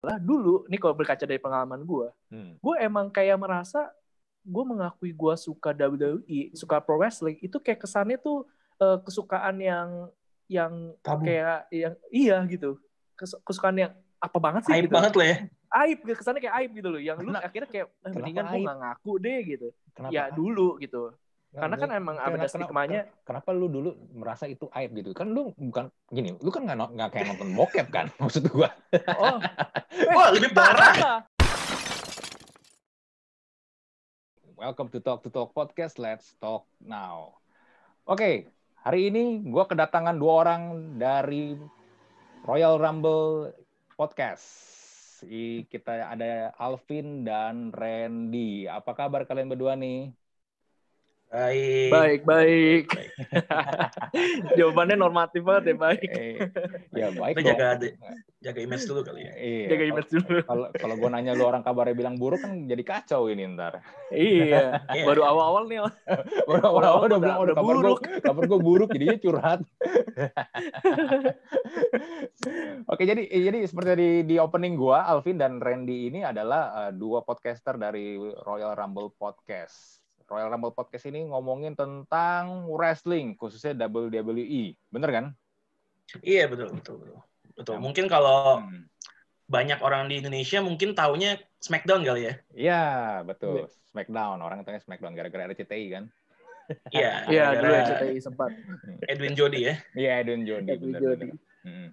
dulu nih kalau berkaca dari pengalaman gue, Hmm. gue emang kayak merasa gue mengakui gue suka WWE, suka pro wrestling itu kayak kesannya tuh eh, kesukaan yang yang Tabu. kayak yang iya gitu, Kes- kesukaan yang apa banget sih Aib gitu. banget lah ya. Aib kesannya kayak aib gitu loh, yang lu Kenapa- akhirnya kayak eh, mendingan gue aib? nggak ngaku deh gitu. Kenapa? Ya dulu gitu. Karena kan gua- emang kenapa- ada kenapa- stigmanya. Kenapa lu dulu merasa itu aib gitu? Kan lu bukan gini, lu kan nggak nggak kayak nonton bokep kan? Maksud gua. Oh, Wah, lebih parah. Welcome to Talk to Talk Podcast. Let's talk now. Oke, hari ini gue kedatangan dua orang dari Royal Rumble Podcast. Kita ada Alvin dan Randy. Apa kabar kalian berdua nih? Baik. Baik, baik. Jawabannya normatif banget ya, baik. Eh, ya baik Kita jaga jaga image dulu kali ya. Iya. Jaga image dulu. Kalau kalau gue nanya lu orang kabarnya bilang buruk kan jadi kacau ini ntar. Iya, Iya. baru awal-awal nih. Orang-orang udah udah- bilang udah udah kabar buruk." kabar gue buruk jadinya curhat. Oke jadi eh, jadi seperti di, di opening gua Alvin dan Randy ini adalah eh, dua podcaster dari Royal Rumble Podcast. Royal Rumble Podcast ini ngomongin tentang wrestling khususnya WWE. Bener kan? Iya betul betul betul. Betul. Ya. Mungkin kalau Hmm. banyak orang di Indonesia mungkin taunya Smackdown kali ya. Iya, betul. Smackdown, orang tanya Smackdown gara-gara RCTI kan? Iya. Iya, gara-gara dulu RCTI sempat. Edwin Jody ya. Iya, Edwin Jody. Edwin bener-bener. Jody. Hmm.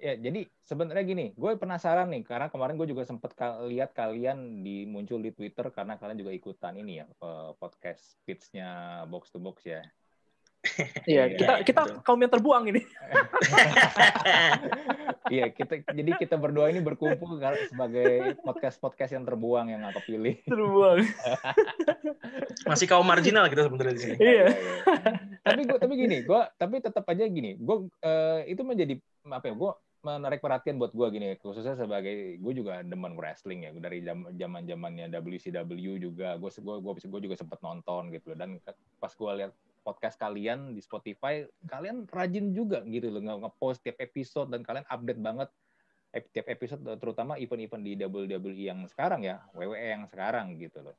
Ya, jadi sebenarnya gini, gue penasaran nih karena kemarin gue juga sempet ka- lihat kalian di muncul di Twitter karena kalian juga ikutan ini ya eh, podcast pitch-nya box to box ya. Iya, Iya, kita kita betul. kaum yang terbuang ini. Iya, kita jadi kita berdua ini berkumpul sebagai podcast-podcast yang terbuang yang nggak kepilih. Terbuang. Masih kaum marginal kita sebenarnya di sini. Iya. tapi gue tapi gini, gue tapi tetap aja gini, gue eh, itu menjadi apa ya? Gue menarik perhatian buat gue gini, khususnya sebagai gue juga demen wrestling ya dari zaman zamannya WCW juga, gue gue gue gue juga sempet nonton gitu loh. dan pas gue lihat podcast kalian di Spotify, kalian rajin juga gitu loh nge- nge-post tiap episode dan kalian update banget tiap episode terutama event-event di WWE yang sekarang ya, WWE yang sekarang gitu loh.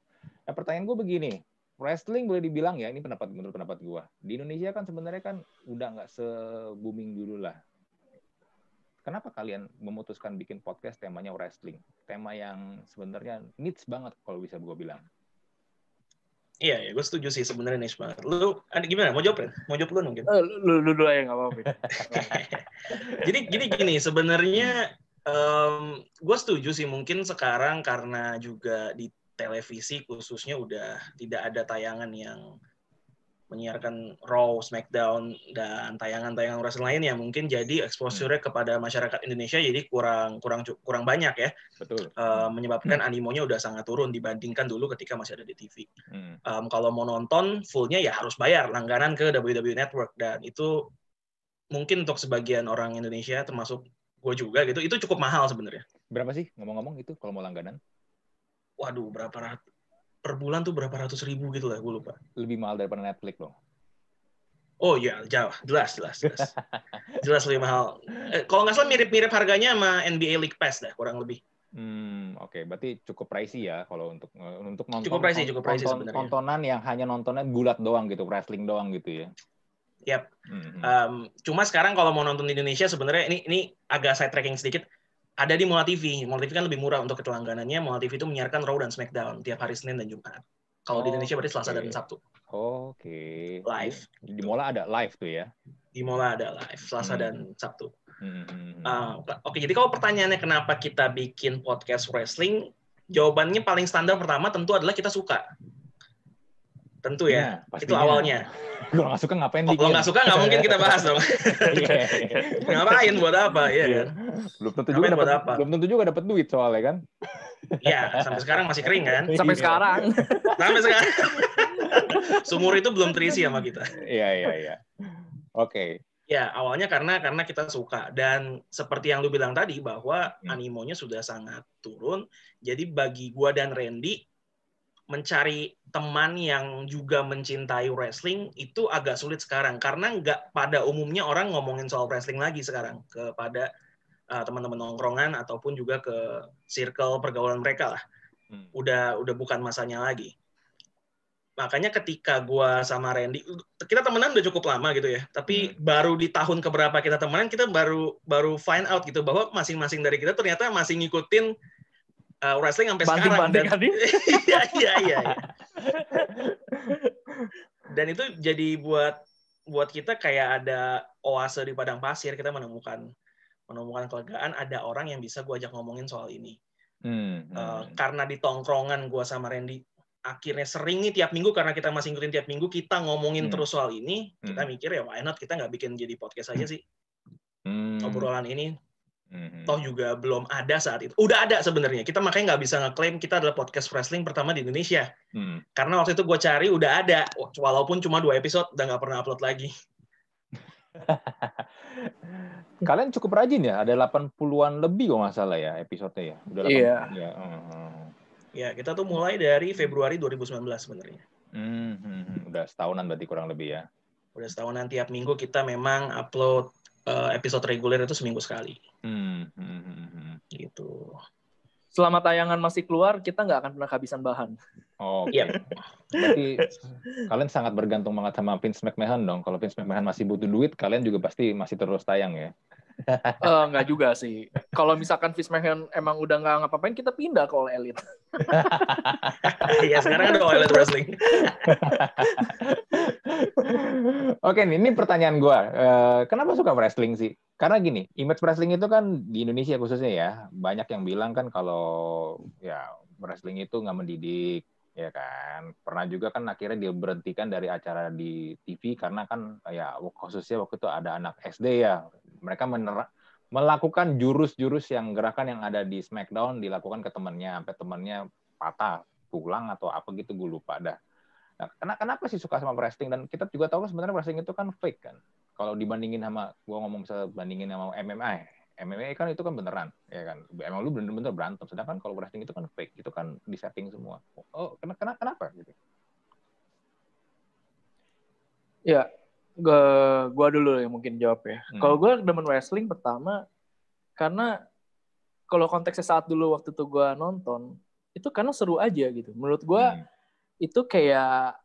Nah pertanyaan gue begini, wrestling boleh dibilang ya ini pendapat menurut pendapat gua di Indonesia kan sebenarnya kan udah nggak se booming dulu lah kenapa kalian memutuskan bikin podcast temanya wrestling tema yang sebenarnya needs banget kalau bisa gua bilang Iya, ya, gue setuju sih sebenarnya nih banget. Lu ada gimana? Mau jawab ya? Mau jawab lu mungkin? Eh, Lu lu dulu aja nggak apa-apa. jadi gini gini sebenarnya gue setuju sih mungkin sekarang karena juga di televisi khususnya udah tidak ada tayangan yang menyiarkan Raw, SmackDown dan tayangan-tayangan wrestling lain yang mungkin jadi exposure kepada masyarakat Indonesia jadi kurang kurang kurang banyak ya. Betul. Eh, menyebabkan animonya udah sangat turun dibandingkan dulu ketika masih ada di TV. Hmm. Em, kalau mau nonton fullnya ya harus bayar langganan ke WWE Network dan itu mungkin untuk sebagian orang Indonesia termasuk gue juga gitu itu cukup mahal sebenarnya. berapa sih? Ngomong-ngomong itu kalau mau langganan? Waduh berapa rat per bulan tuh berapa ratus ribu gitu lah gue lupa. lebih mahal daripada Netflix loh Oh iya jauh jelas jelas jelas jelas lebih mahal. Eh, kalau nggak salah mirip-mirip harganya sama NBA League Pass dah kurang lebih. Hmm, oke, berarti cukup pricey ya kalau untuk untuk nonton Cukup pricey, cukup pricey nonton- sebenarnya. tontonan yang hanya nontonnya gulat doang gitu, wrestling doang gitu ya. Yap. Hmm, hmm. Um, cuma sekarang kalau mau nonton di Indonesia sebenarnya ini ini agak side tracking sedikit. Ada di Mola TV. Mola TV kan lebih murah untuk ketelangganannya. Mola TV itu menyiarkan Raw dan SmackDown tiap hari Senin dan Jumat. Kalau di Oh, Indonesia berarti Selasa oke. dan Sabtu. Oke. Live. Di, di Mola ada live tuh ya. Di Mola ada live Selasa Hmm. dan Sabtu. Hmm. Uh, Oke, jadi kalau pertanyaannya kenapa kita bikin podcast wrestling, jawabannya paling standar pertama tentu adalah kita suka. Tentu ya, Nah, itu awalnya. Kalau nggak suka ngapain Oh, kalau nggak suka nggak mungkin kita bahas dong. Iya. Ngapain buat apa ya? Iya. kan? Belum tentu Ngapain juga buat dapat apa? belum tentu juga dapat duit soalnya kan. Ya, sampai sekarang masih kering kan? Sampai Iya. sekarang. Sampai sekarang. Sumur itu belum terisi sama kita. Iya iya iya. Oke. Ya, awalnya karena karena kita suka dan seperti yang lu bilang tadi bahwa animonya sudah sangat turun. Jadi bagi gua dan Randy mencari teman yang juga mencintai wrestling itu agak sulit sekarang karena nggak pada umumnya orang ngomongin soal wrestling lagi sekarang kepada uh, teman-teman nongkrongan ataupun juga ke circle pergaulan mereka lah. Hmm. Udah udah bukan masanya lagi. Makanya ketika gua sama Randy kita temenan udah cukup lama gitu ya. Tapi hmm. baru di tahun keberapa kita temenan kita baru baru find out gitu bahwa masing-masing dari kita ternyata masih ngikutin uh, wrestling sampai banding, sekarang. Dan, iya, iya, iya. dan itu jadi buat buat kita kayak ada oase di padang pasir kita menemukan menemukan kelegaan ada orang yang bisa gue ajak ngomongin soal ini hmm, hmm. Uh, karena di tongkrongan gue sama Randy akhirnya sering nih tiap minggu karena kita masih ngikutin tiap minggu kita ngomongin hmm. terus soal ini kita hmm. mikir ya why not kita nggak bikin jadi podcast aja sih hmm. obrolan ini hmm Toh juga belum ada saat itu. Udah ada sebenarnya. Kita makanya nggak bisa ngeklaim kita adalah podcast wrestling pertama di Indonesia. Hmm. Karena waktu itu gue cari udah ada, walaupun cuma dua episode, udah nggak pernah upload lagi. Kalian cukup rajin ya, ada 80-an lebih kok nggak salah ya episode ya. Udah 80, iya. Ya. ya, kita tuh mulai dari Februari 2019 sebenarnya. Hmm, hmm, hmm, udah setahunan berarti kurang lebih ya. Udah setahunan tiap minggu kita memang upload uh, episode reguler itu seminggu sekali. Hmm, hmm, hmm, hmm. Gitu. Selama tayangan masih keluar, kita nggak akan pernah kehabisan bahan. Oh, iya. Berarti kalian sangat bergantung banget sama Vince McMahon dong. Kalau Vince McMahon masih butuh duit, kalian juga pasti masih terus tayang ya. Uh, nggak juga sih. Kalau misalkan Vince McMahon emang udah nggak ngapa-ngapain, kita pindah ke All Elite. Iya, sekarang ada All Elite Wrestling. Oke, nih, ini pertanyaan gue. Uh, kenapa suka wrestling sih? Karena gini, image wrestling itu kan di Indonesia khususnya ya, banyak yang bilang kan kalau ya wrestling itu nggak mendidik, ya kan. Pernah juga kan akhirnya dia berhentikan dari acara di TV karena kan ya khususnya waktu itu ada anak SD ya, mereka mener melakukan jurus-jurus yang gerakan yang ada di SmackDown dilakukan ke temannya, sampai temannya patah, pulang atau apa gitu gue lupa dah Nah, kenapa sih suka sama wrestling dan kita juga tahu sebenarnya wrestling itu kan fake kan. Kalau dibandingin sama gua ngomong misalnya bandingin sama MMA, MMA kan itu kan beneran, ya kan. Emang lu bener-bener berantem. Sedangkan kalau wrestling itu kan fake, itu kan disetting semua. Oh, kenapa kenapa gitu? Ya, gua, gua dulu yang mungkin jawab ya. Hmm. Kalau gua demen wrestling pertama karena kalau konteksnya saat dulu waktu itu gua nonton, itu karena seru aja gitu. Menurut gua hmm itu kayak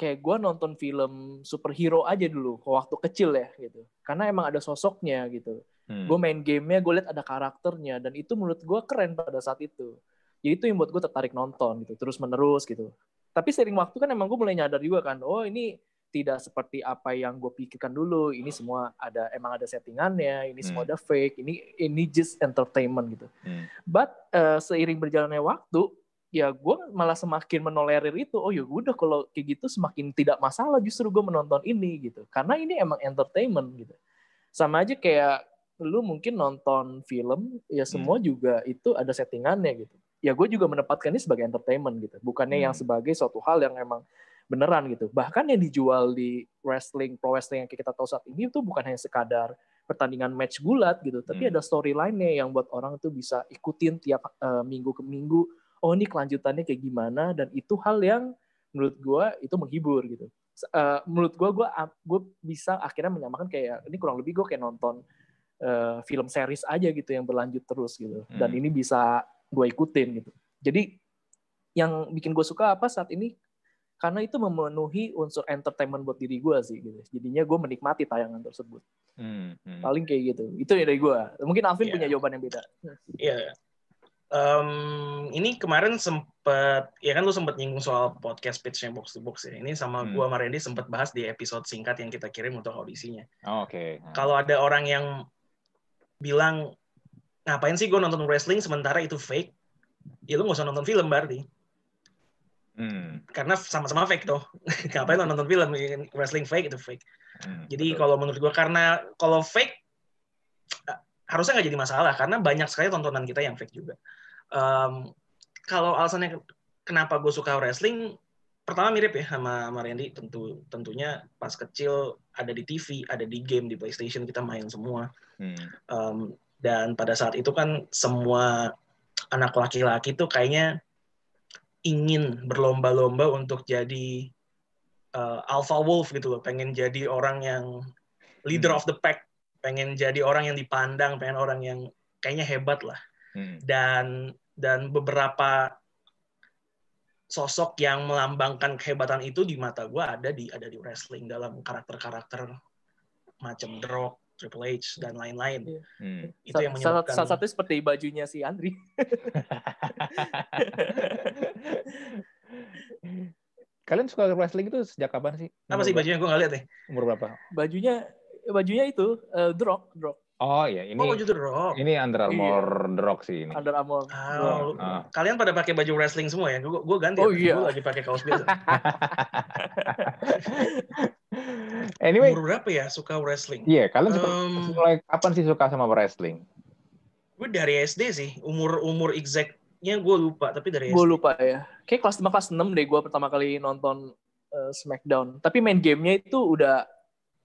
kayak gue nonton film superhero aja dulu waktu kecil ya gitu karena emang ada sosoknya gitu hmm. gue main gamenya gue lihat ada karakternya dan itu menurut gue keren pada saat itu jadi itu yang buat gue tertarik nonton gitu terus menerus gitu tapi sering waktu kan emang gue mulai nyadar juga kan oh ini tidak seperti apa yang gue pikirkan dulu ini semua ada emang ada settingannya ini hmm. semua ada fake ini ini just entertainment gitu hmm. but uh, seiring berjalannya waktu ya gue malah semakin menolerir itu oh ya udah kalau kayak gitu semakin tidak masalah justru gue menonton ini gitu karena ini emang entertainment gitu sama aja kayak lu mungkin nonton film ya semua hmm. juga itu ada settingannya gitu ya gue juga menempatkan ini sebagai entertainment gitu bukannya hmm. yang sebagai suatu hal yang emang beneran gitu bahkan yang dijual di wrestling pro wrestling yang kita tahu saat ini itu bukan hanya sekadar pertandingan match gulat gitu tapi hmm. ada storyline-nya yang buat orang tuh bisa ikutin tiap uh, minggu ke minggu oh ini kelanjutannya kayak gimana dan itu hal yang menurut gue itu menghibur gitu uh, menurut gue gue gue bisa akhirnya menyamakan kayak ini kurang lebih gue kayak nonton uh, film series aja gitu yang berlanjut terus gitu dan hmm. ini bisa gue ikutin gitu jadi yang bikin gue suka apa saat ini karena itu memenuhi unsur entertainment buat diri gue sih gitu jadinya gue menikmati tayangan tersebut hmm, hmm. paling kayak gitu itu ya dari gue mungkin Alvin yeah. punya jawaban yang beda iya yeah um, ini kemarin sempat ya kan lu sempat nyinggung soal podcast pitchnya box to box ya. Ini sama hmm. gua sama Randy sempat bahas di episode singkat yang kita kirim untuk audisinya. Oh, Oke. Okay. Hmm. Kalau ada orang yang bilang ngapain sih gue nonton wrestling sementara itu fake, ya lu nggak usah nonton film berarti. Hmm. Karena sama-sama fake tuh. ngapain lo nonton film wrestling fake itu fake. Hmm, Jadi kalau menurut gue karena kalau fake harusnya nggak jadi masalah karena banyak sekali tontonan kita yang fake juga um, kalau alasannya kenapa gue suka wrestling pertama mirip ya sama, sama Randy tentu tentunya pas kecil ada di TV ada di game di PlayStation kita main semua hmm. um, dan pada saat itu kan semua anak laki-laki tuh kayaknya ingin berlomba-lomba untuk jadi uh, alpha wolf gitu loh pengen jadi orang yang leader hmm. of the pack pengen jadi orang yang dipandang, pengen orang yang kayaknya hebat lah. Hmm. Dan dan beberapa sosok yang melambangkan kehebatan itu di mata gue ada di ada di wrestling dalam karakter-karakter macam The Rock, Triple H dan lain-lain. Iya. Hmm. Itu yang menyebabkan salah, satu seperti bajunya si Andri. Kalian suka wrestling itu sejak kapan sih? Apa sih bajunya? Gue nggak lihat deh. Umur berapa? Bajunya bajunya itu uh, The Rock, The Rock. Oh iya, ini oh, baju The Rock. Ini Under Armour iya. The Rock sih ini. Under Armour. Oh, oh. Kalian pada pakai baju wrestling semua ya? Gue gue ganti. Oh iya. Gue lagi pakai kaos biasa. anyway. Umur berapa ya suka wrestling? Iya, yeah, kalian suka, um, mulai kapan sih suka sama wrestling? Gue dari SD sih. Umur umur exactnya gue lupa, tapi dari SD. Gue lupa ya. Kayak kelas 5 kelas 6 deh gue pertama kali nonton uh, SmackDown. Tapi main gamenya itu udah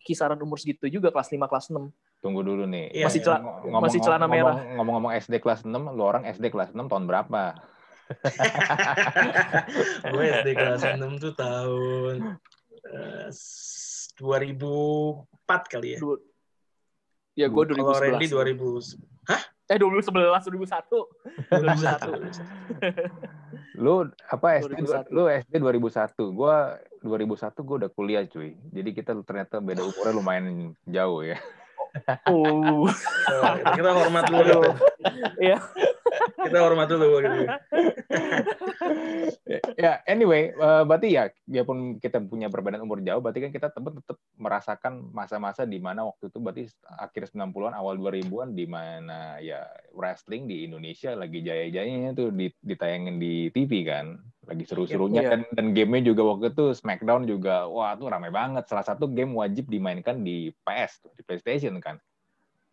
kisaran umur segitu juga kelas 5 kelas 6. Tunggu dulu nih. Iya, masih celana ngomong, masih celana ngomong, merah. Ngomong-ngomong SD kelas 6, lu orang SD kelas 6 tahun berapa? gue SD kelas 6 tuh tahun uh, eh, 2004 kali ya. Ya gue 2011. Kalau Randy 2000. Hah? Eh 2011, 2001. 2001. lu apa SD 2001. lu SD 2001. Gua 2001 gue udah kuliah cuy. Jadi kita ternyata beda umurnya lumayan jauh ya. Oh. kita hormat dulu. Iya. Kita hormat dulu gitu. ya, anyway, uh, berarti ya biarpun kita punya perbedaan umur jauh, berarti kan kita tetap tetap merasakan masa-masa di mana waktu itu berarti akhir 90-an awal 2000-an di mana ya wrestling di Indonesia lagi jaya-jayanya tuh ditayangin di TV kan lagi seru-serunya yeah. dan dan gamenya juga waktu itu Smackdown juga wah tuh ramai banget salah satu game wajib dimainkan di PS tuh di PlayStation kan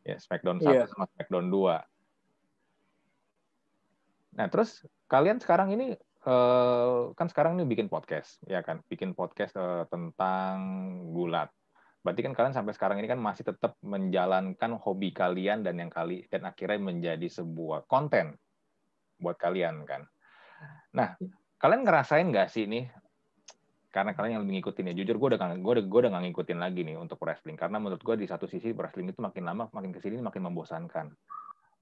ya Smackdown satu yeah. sama Smackdown 2 nah terus kalian sekarang ini uh, kan sekarang ini bikin podcast ya kan? Bikin podcast uh, tentang gulat. Berarti kan kalian sampai sekarang ini kan masih tetap menjalankan hobi kalian dan yang kali dan akhirnya menjadi sebuah konten buat kalian kan? Nah kalian ngerasain nggak sih ini karena kalian yang lebih ngikutin ya jujur gue udah gue udah gue udah gak ngikutin lagi nih untuk wrestling. Karena menurut gue di satu sisi wrestling itu makin lama makin ke sini makin membosankan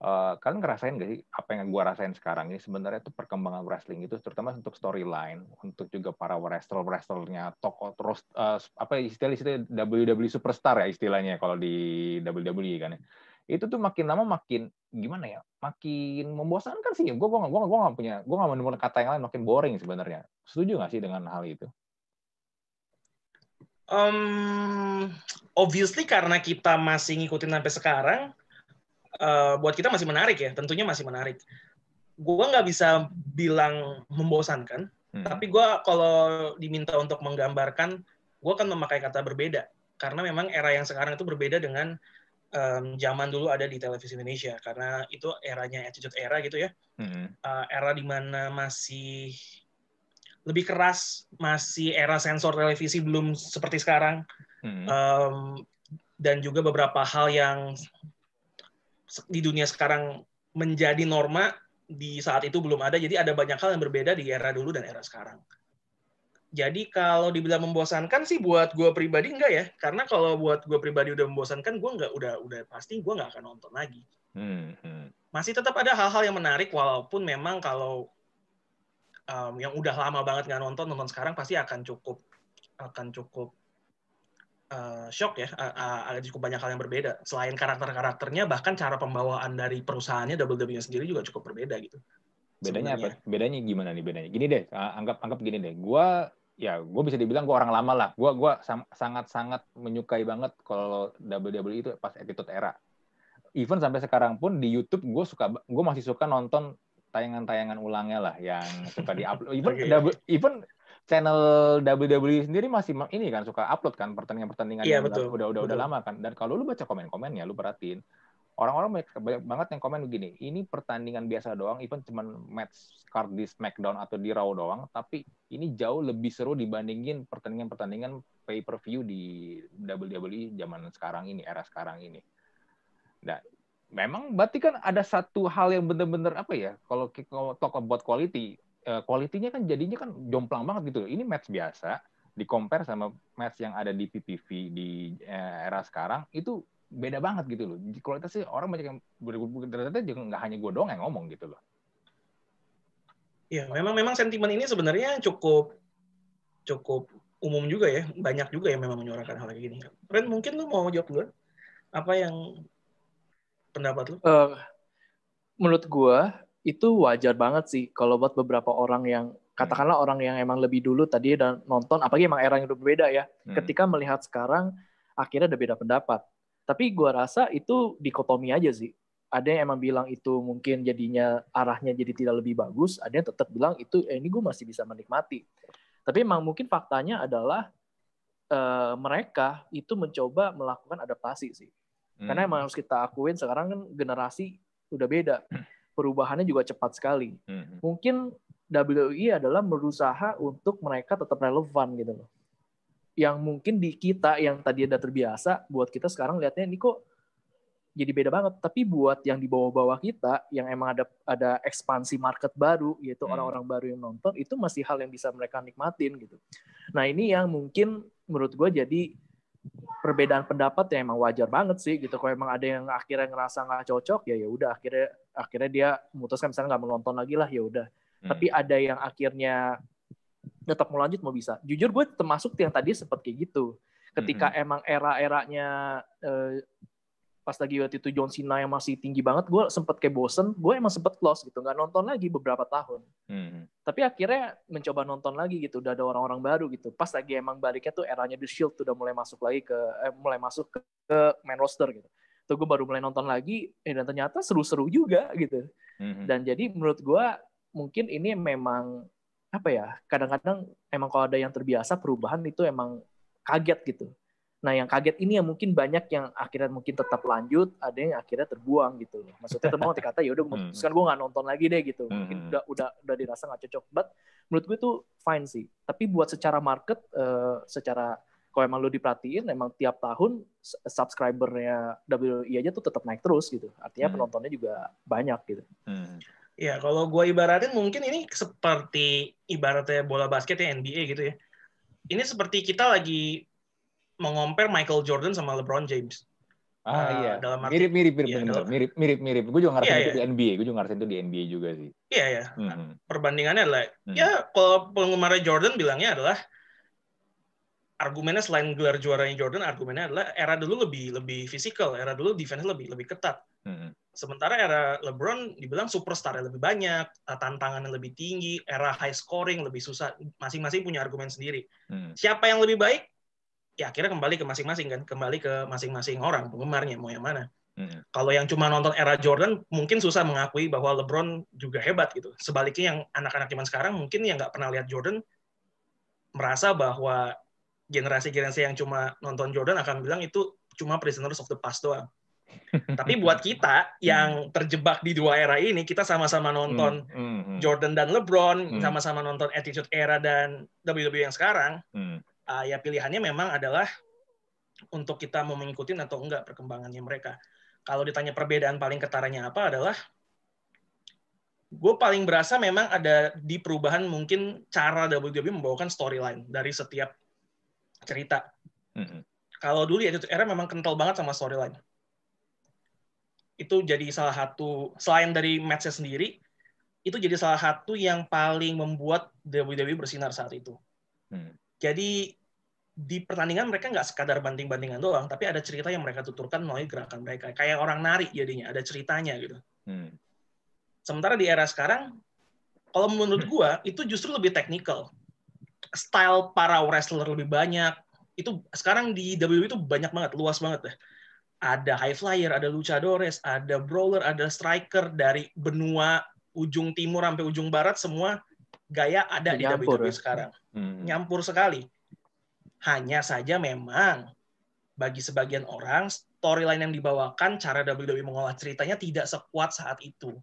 uh, kalian ngerasain gak sih apa yang gue rasain sekarang ini? Sebenarnya itu perkembangan wrestling itu terutama untuk storyline untuk juga para wrestler wrestlernya tokoh terus uh, apa istilah istilah WWE superstar ya istilahnya kalau di WWE kan ya. Itu tuh makin lama makin gimana ya makin membosankan sih. Gue gue gue gue nggak punya gue nggak menemukan kata yang lain makin boring sebenarnya. Setuju nggak sih dengan hal itu? Um, obviously karena kita masih ngikutin sampai sekarang uh, buat kita masih menarik ya tentunya masih menarik gue nggak bisa bilang membosankan hmm. tapi gue kalau diminta untuk menggambarkan gue akan memakai kata berbeda karena memang era yang sekarang itu berbeda dengan um, zaman dulu ada di televisi Indonesia karena itu eranya attitude era gitu ya mm-hmm. uh, era di mana masih lebih keras masih era sensor televisi belum seperti sekarang mm-hmm. um, dan juga beberapa hal yang di dunia sekarang menjadi norma di saat itu belum ada jadi ada banyak hal yang berbeda di era dulu dan era sekarang jadi kalau dibilang membosankan sih buat gue pribadi enggak ya, karena kalau buat gue pribadi udah membosankan, gue nggak udah udah pasti gue nggak akan nonton lagi. Hmm, hmm. Masih tetap ada hal-hal yang menarik, walaupun memang kalau um, yang udah lama banget nggak nonton nonton sekarang pasti akan cukup akan cukup uh, shock ya, uh, uh, cukup banyak hal yang berbeda. Selain karakter-karakternya, bahkan cara pembawaan dari perusahaannya WWE sendiri juga cukup berbeda gitu. Bedanya sebenarnya. apa? Bedanya gimana nih bedanya? Gini deh, anggap anggap gini deh. Gue ya gue bisa dibilang gue orang lama lah. Gue gua sangat sangat menyukai banget kalau WWE itu pas attitude era. Even sampai sekarang pun di YouTube gue suka gue masih suka nonton tayangan-tayangan ulangnya lah yang suka di upload. Even okay. even channel WWE sendiri masih ini kan suka upload kan pertandingan-pertandingan yeah, yang betul. udah udah udah lama kan. Dan kalau lu baca komen-komennya lu perhatiin orang-orang banyak banget yang komen begini, ini pertandingan biasa doang, even cuma match card di SmackDown atau di Raw doang, tapi ini jauh lebih seru dibandingin pertandingan-pertandingan pay-per-view di WWE zaman sekarang ini, era sekarang ini. Nah, memang berarti kan ada satu hal yang benar-benar apa ya, kalau kalau talk about quality, kualitinya eh, kan jadinya kan jomplang banget gitu. Ini match biasa, di compare sama match yang ada di PPV di eh, era sekarang, itu beda banget gitu loh. Kualitasnya orang banyak yang ternyata juga nggak hanya gue doang yang ngomong gitu loh. Ya, memang memang sentimen ini sebenarnya cukup cukup umum juga ya. Banyak juga yang memang menyuarakan hal kayak gini. Ren, mungkin lu mau jawab dulu? Apa yang pendapat lu? Uh, menurut gua itu wajar banget sih kalau buat beberapa orang yang katakanlah orang yang emang lebih dulu tadi dan nonton apalagi emang era yang berbeda ya hmm. ketika melihat sekarang akhirnya ada beda pendapat. Tapi gua rasa itu dikotomi aja sih. Ada yang emang bilang itu mungkin jadinya arahnya jadi tidak lebih bagus ada yang tetap bilang itu eh, ini gue masih bisa menikmati. Tapi emang mungkin faktanya adalah uh, mereka itu mencoba melakukan adaptasi sih. Hmm. karena emang harus kita akuin sekarang kan generasi udah beda perubahannya juga cepat sekali hmm. mungkin WWE adalah berusaha untuk mereka tetap relevan gitu loh. Yang mungkin di kita yang tadi udah terbiasa, buat kita sekarang lihatnya ini kok jadi beda banget. Tapi buat yang di bawah-bawah kita, yang emang ada ada ekspansi market baru, yaitu hmm. orang-orang hmm. baru yang nonton, itu masih hal yang bisa mereka nikmatin gitu. Nah ini yang mungkin menurut gue jadi perbedaan pendapat yang emang wajar banget sih gitu. Kalau emang ada yang akhirnya ngerasa nggak cocok, ya ya udah akhirnya akhirnya dia memutuskan misalnya nggak menonton lagi lah, ya udah hmm. tapi ada yang akhirnya tetap mau lanjut mau bisa jujur gue termasuk yang tadi sempat kayak gitu ketika hmm. emang era-eranya eh, pas lagi waktu itu John Cena yang masih tinggi banget gue sempet kayak bosen gue emang sempet close gitu nggak nonton lagi beberapa tahun. Hmm. tapi akhirnya mencoba nonton lagi gitu udah ada orang-orang baru gitu. Pas lagi emang baliknya tuh eranya The Shield tuh udah mulai masuk lagi ke eh, mulai masuk ke, ke main roster gitu. Tuh gue baru mulai nonton lagi eh, dan ternyata seru-seru juga gitu. Hmm. dan jadi menurut gue mungkin ini memang apa ya kadang-kadang emang kalau ada yang terbiasa perubahan itu emang kaget gitu nah yang kaget ini yang mungkin banyak yang akhirnya mungkin tetap lanjut ada yang akhirnya terbuang gitu maksudnya teman kata ya udah hmm. memutuskan gue nggak nonton lagi deh gitu mungkin hmm. udah udah udah dirasa nggak cocok but menurut gue itu fine sih tapi buat secara market uh, secara kalau emang lo diperhatiin emang tiap tahun subscribernya WWE aja tuh tetap naik terus gitu artinya hmm. penontonnya juga banyak gitu hmm. Ya, kalau gue ibaratin mungkin ini seperti ibaratnya bola basket ya NBA gitu ya. Ini seperti kita lagi mengompar Michael Jordan sama LeBron James. Ah uh, iya. Dalam arti, mirip mirip mirip ya, dalam, mirip mirip mirip. Gue juga ngerasain iya, itu iya. di NBA. Gue juga ngerasain itu di NBA juga sih. Iya ya. Nah, hmm. perbandingannya adalah hmm. ya kalau penggemar Jordan bilangnya adalah argumennya selain gelar juaranya Jordan, argumennya adalah era dulu lebih lebih fisikal, era dulu defense lebih lebih ketat. Hmm. Sementara era LeBron dibilang superstar lebih banyak, eh, tantangannya lebih tinggi, era high scoring lebih susah. Masing-masing punya argumen sendiri. Hmm. Siapa yang lebih baik? Ya akhirnya kembali ke masing-masing kan, kembali ke masing-masing orang penggemarnya mau yang mana. Hmm. Kalau yang cuma nonton era Jordan mungkin susah mengakui bahwa LeBron juga hebat gitu. Sebaliknya yang anak-anak zaman sekarang mungkin yang nggak pernah lihat Jordan merasa bahwa generasi-generasi yang cuma nonton Jordan akan bilang itu cuma prisoners of the past doang. Tapi buat kita yang terjebak di dua era ini, kita sama-sama nonton hmm, hmm, hmm. Jordan dan LeBron, sama-sama nonton Attitude Era dan WWE yang sekarang, uh, ya pilihannya memang adalah untuk kita mau mengikuti atau enggak perkembangannya mereka. Kalau ditanya perbedaan paling ketaranya apa adalah gue paling berasa memang ada di perubahan mungkin cara WWE membawakan storyline dari setiap cerita. Kalau dulu ya itu era memang kental banget sama storyline itu jadi salah satu selain dari matchnya sendiri itu jadi salah satu yang paling membuat WWE bersinar saat itu. Hmm. Jadi di pertandingan mereka nggak sekadar banting-bantingan doang, tapi ada cerita yang mereka tuturkan melalui gerakan mereka. Kayak orang nari jadinya, ada ceritanya gitu. Hmm. Sementara di era sekarang, kalau menurut gua itu justru lebih teknikal. Style para wrestler lebih banyak. Itu sekarang di WWE itu banyak banget, luas banget deh ada high flyer, ada luchadores, ada brawler, ada striker dari benua ujung timur sampai ujung barat semua gaya ada Nyampur, di WWE ya? sekarang. Hmm. Nyampur sekali. Hanya saja memang bagi sebagian orang storyline yang dibawakan cara WWE mengolah ceritanya tidak sekuat saat itu.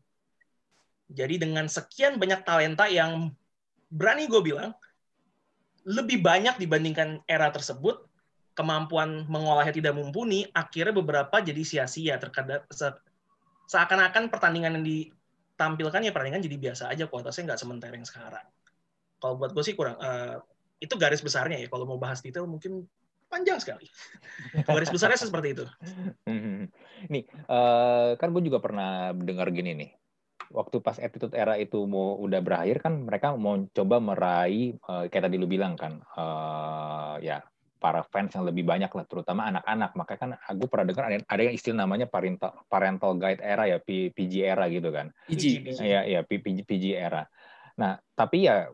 Jadi dengan sekian banyak talenta yang berani gue bilang lebih banyak dibandingkan era tersebut kemampuan mengolahnya tidak mumpuni, akhirnya beberapa jadi sia-sia terkadang seakan-akan pertandingan yang ditampilkan ya pertandingan jadi biasa aja kualitasnya nggak sementara yang sekarang. Kalau buat gue sih kurang uh, itu garis besarnya ya. Kalau mau bahas detail mungkin panjang sekali. Garis besarnya seperti itu. Nih, uh, kan gue juga pernah dengar gini nih. Waktu pas attitude era itu mau udah berakhir kan mereka mau coba meraih uh, kayak tadi lu bilang kan uh, ya para fans yang lebih banyak lah terutama anak-anak. Makanya kan aku pernah dengar ada, ada yang istilah namanya parental parental guide era ya PG era gitu kan. PG ya ya PG PG era. Nah tapi ya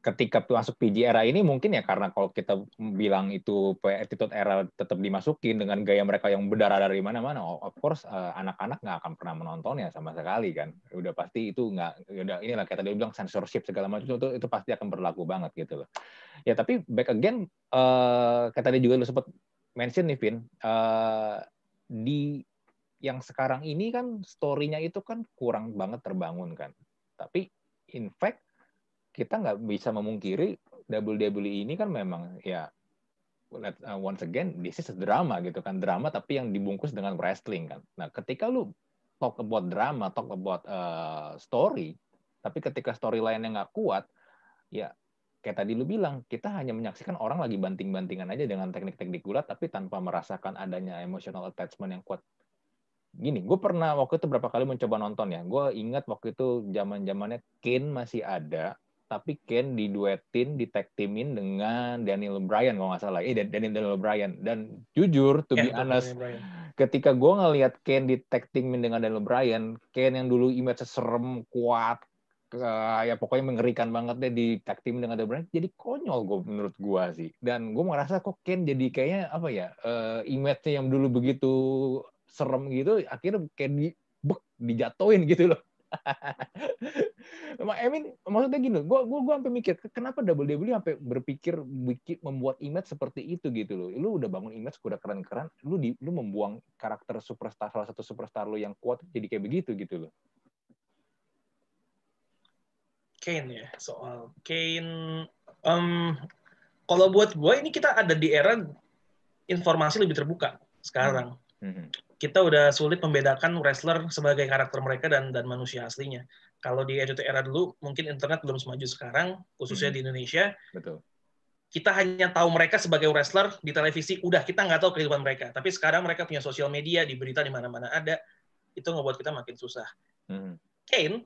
ketika masuk PG era ini mungkin ya karena kalau kita bilang itu attitude era tetap dimasukin dengan gaya mereka yang berdarah dari mana-mana, of course uh, anak-anak nggak akan pernah menontonnya sama sekali kan. Udah pasti itu nggak, udah inilah kita tadi bilang censorship segala macam itu itu pasti akan berlaku banget gitu loh. Ya tapi back again, uh, kayak tadi juga lu sempat mention nih Vin, uh, di yang sekarang ini kan story-nya itu kan kurang banget terbangun kan. Tapi in fact kita nggak bisa memungkiri WWE ini kan memang ya uh, once again this is a drama gitu kan. Drama tapi yang dibungkus dengan wrestling kan. Nah ketika lu talk about drama talk about uh, story tapi ketika storyline yang nggak kuat ya kayak tadi lu bilang kita hanya menyaksikan orang lagi banting-bantingan aja dengan teknik-teknik gulat tapi tanpa merasakan adanya emotional attachment yang kuat. Gini, gue pernah waktu itu berapa kali mencoba nonton ya. Gue ingat waktu itu zaman zamannya Kane masih ada, tapi Ken diduetin, di tag teamin dengan Daniel Bryan kalau nggak salah. Eh, Daniel Daniel Bryan. Dan jujur, to yeah, be honest, ketika gue ngelihat Ken di tag teamin dengan Daniel Bryan, Ken yang dulu image serem, kuat, uh, ya pokoknya mengerikan banget deh di tag team dengan Daniel Bryan, jadi konyol gue menurut gue sih. Dan gue merasa kok Ken jadi kayaknya apa ya, uh, image-nya yang dulu begitu serem gitu, akhirnya kayak di, bek, dijatuhin gitu loh I mean, maksudnya gini, gue gua gua sampai mikir kenapa WWE sampai berpikir bikin membuat image seperti itu gitu loh. Lu udah bangun image udah keren-keren, lu di lu membuang karakter superstar salah satu superstar lu yang kuat jadi kayak begitu gitu loh. Kane ya, soal Kane um, kalau buat gue ini kita ada di era informasi lebih terbuka sekarang. Mm -hmm kita udah sulit membedakan wrestler sebagai karakter mereka dan dan manusia aslinya. Kalau di Attitude Era dulu, mungkin internet belum semaju sekarang, khususnya hmm. di Indonesia. Betul. Kita hanya tahu mereka sebagai wrestler di televisi, udah kita nggak tahu kehidupan mereka. Tapi sekarang mereka punya sosial media, di berita di mana-mana ada, itu ngebuat kita makin susah. Hmm. Kane,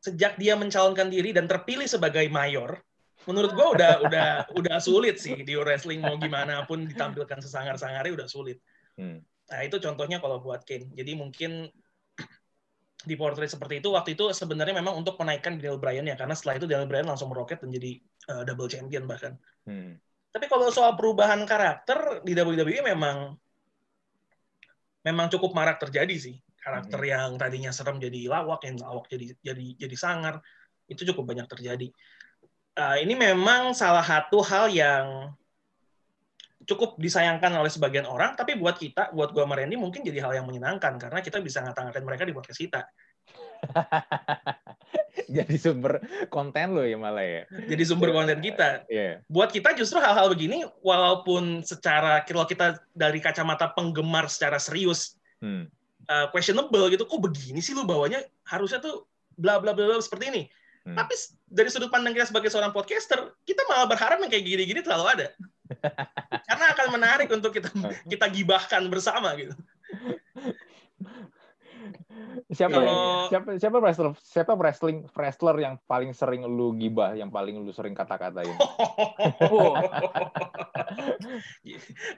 sejak dia mencalonkan diri dan terpilih sebagai mayor, menurut gue udah udah udah sulit sih di wrestling mau gimana pun ditampilkan sesangar-sangarnya udah sulit. Hmm. Nah, itu contohnya kalau buat Kane. Jadi mungkin di portrait seperti itu waktu itu sebenarnya memang untuk menaikkan Daniel Bryan ya karena setelah itu Daniel Bryan langsung meroket dan jadi uh, double champion bahkan. Hmm. Tapi kalau soal perubahan karakter di WWE memang memang cukup marak terjadi sih. Karakter hmm. yang tadinya serem jadi lawak, yang lawak jadi jadi jadi sangar itu cukup banyak terjadi. Uh, ini memang salah satu hal yang cukup disayangkan oleh sebagian orang, tapi buat kita, buat gua sama Randy mungkin jadi hal yang menyenangkan karena kita bisa ngata-ngatain mereka di podcast kita. jadi sumber konten lo ya malah ya. Jadi sumber konten kita. Yeah. Buat kita justru hal-hal begini, walaupun secara kalau kita dari kacamata penggemar secara serius, hmm. uh, questionable gitu, kok begini sih lu bawanya harusnya tuh bla bla bla, bla seperti ini. Hmm. Tapi dari sudut pandang kita sebagai seorang podcaster, kita malah berharap yang kayak gini-gini terlalu ada. Karena akan menarik untuk kita kita gibahkan bersama gitu. Siapa Kalau... siapa siapa wrestler siapa wrestling wrestler yang paling sering lu gibah, yang paling lu sering kata-katain?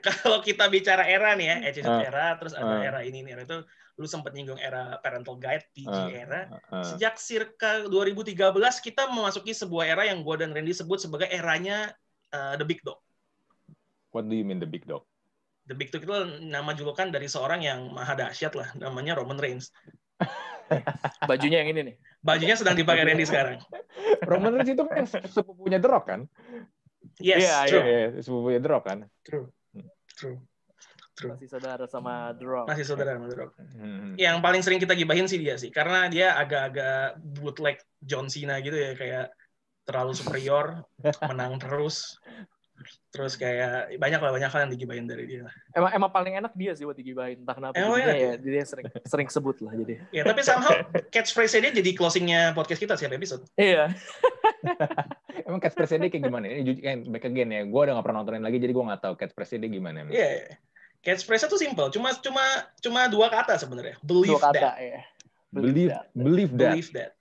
Kalau kita bicara era nih ya, attitude uh, era, terus ada uh, era ini nih, itu lu sempat nyinggung era parental guide PG uh, era. Uh, Sejak circa 2013 kita memasuki sebuah era yang gua dan Randy sebut sebagai eranya uh, the big dog. What do you mean the big dog? The Big Dog itu nama julukan dari seorang yang maha dahsyat lah, namanya Roman Reigns. Bajunya yang ini nih. Bajunya sedang dipakai Randy sekarang. Roman Reigns itu kan sepupunya The Rock kan? Yes, yeah, true. Yeah, yeah. sepupunya The Rock kan? True. True. True. Masih saudara sama The Rock. Masih saudara sama The Rock. Hmm. Yang paling sering kita gibahin sih dia sih, karena dia agak-agak bootleg John Cena gitu ya, kayak terlalu superior, menang terus, terus kayak banyak lah banyak hal yang digibahin dari dia emang emang paling enak dia sih buat digibahin entah kenapa emang dia, ya, dia sering sering sebut lah jadi ya tapi somehow catchphrase dia jadi closingnya podcast kita setiap episode iya Emang catchphrase dia kayak gimana? Ini kan back again ya. Gue udah gak pernah nontonin lagi, jadi gue gak tahu catchphrase dia gimana. Iya. Yeah. Catchphrase tuh simple, cuma cuma cuma dua kata sebenarnya. Believe Dua kata, that. ya. Believe, believe that. Believe that.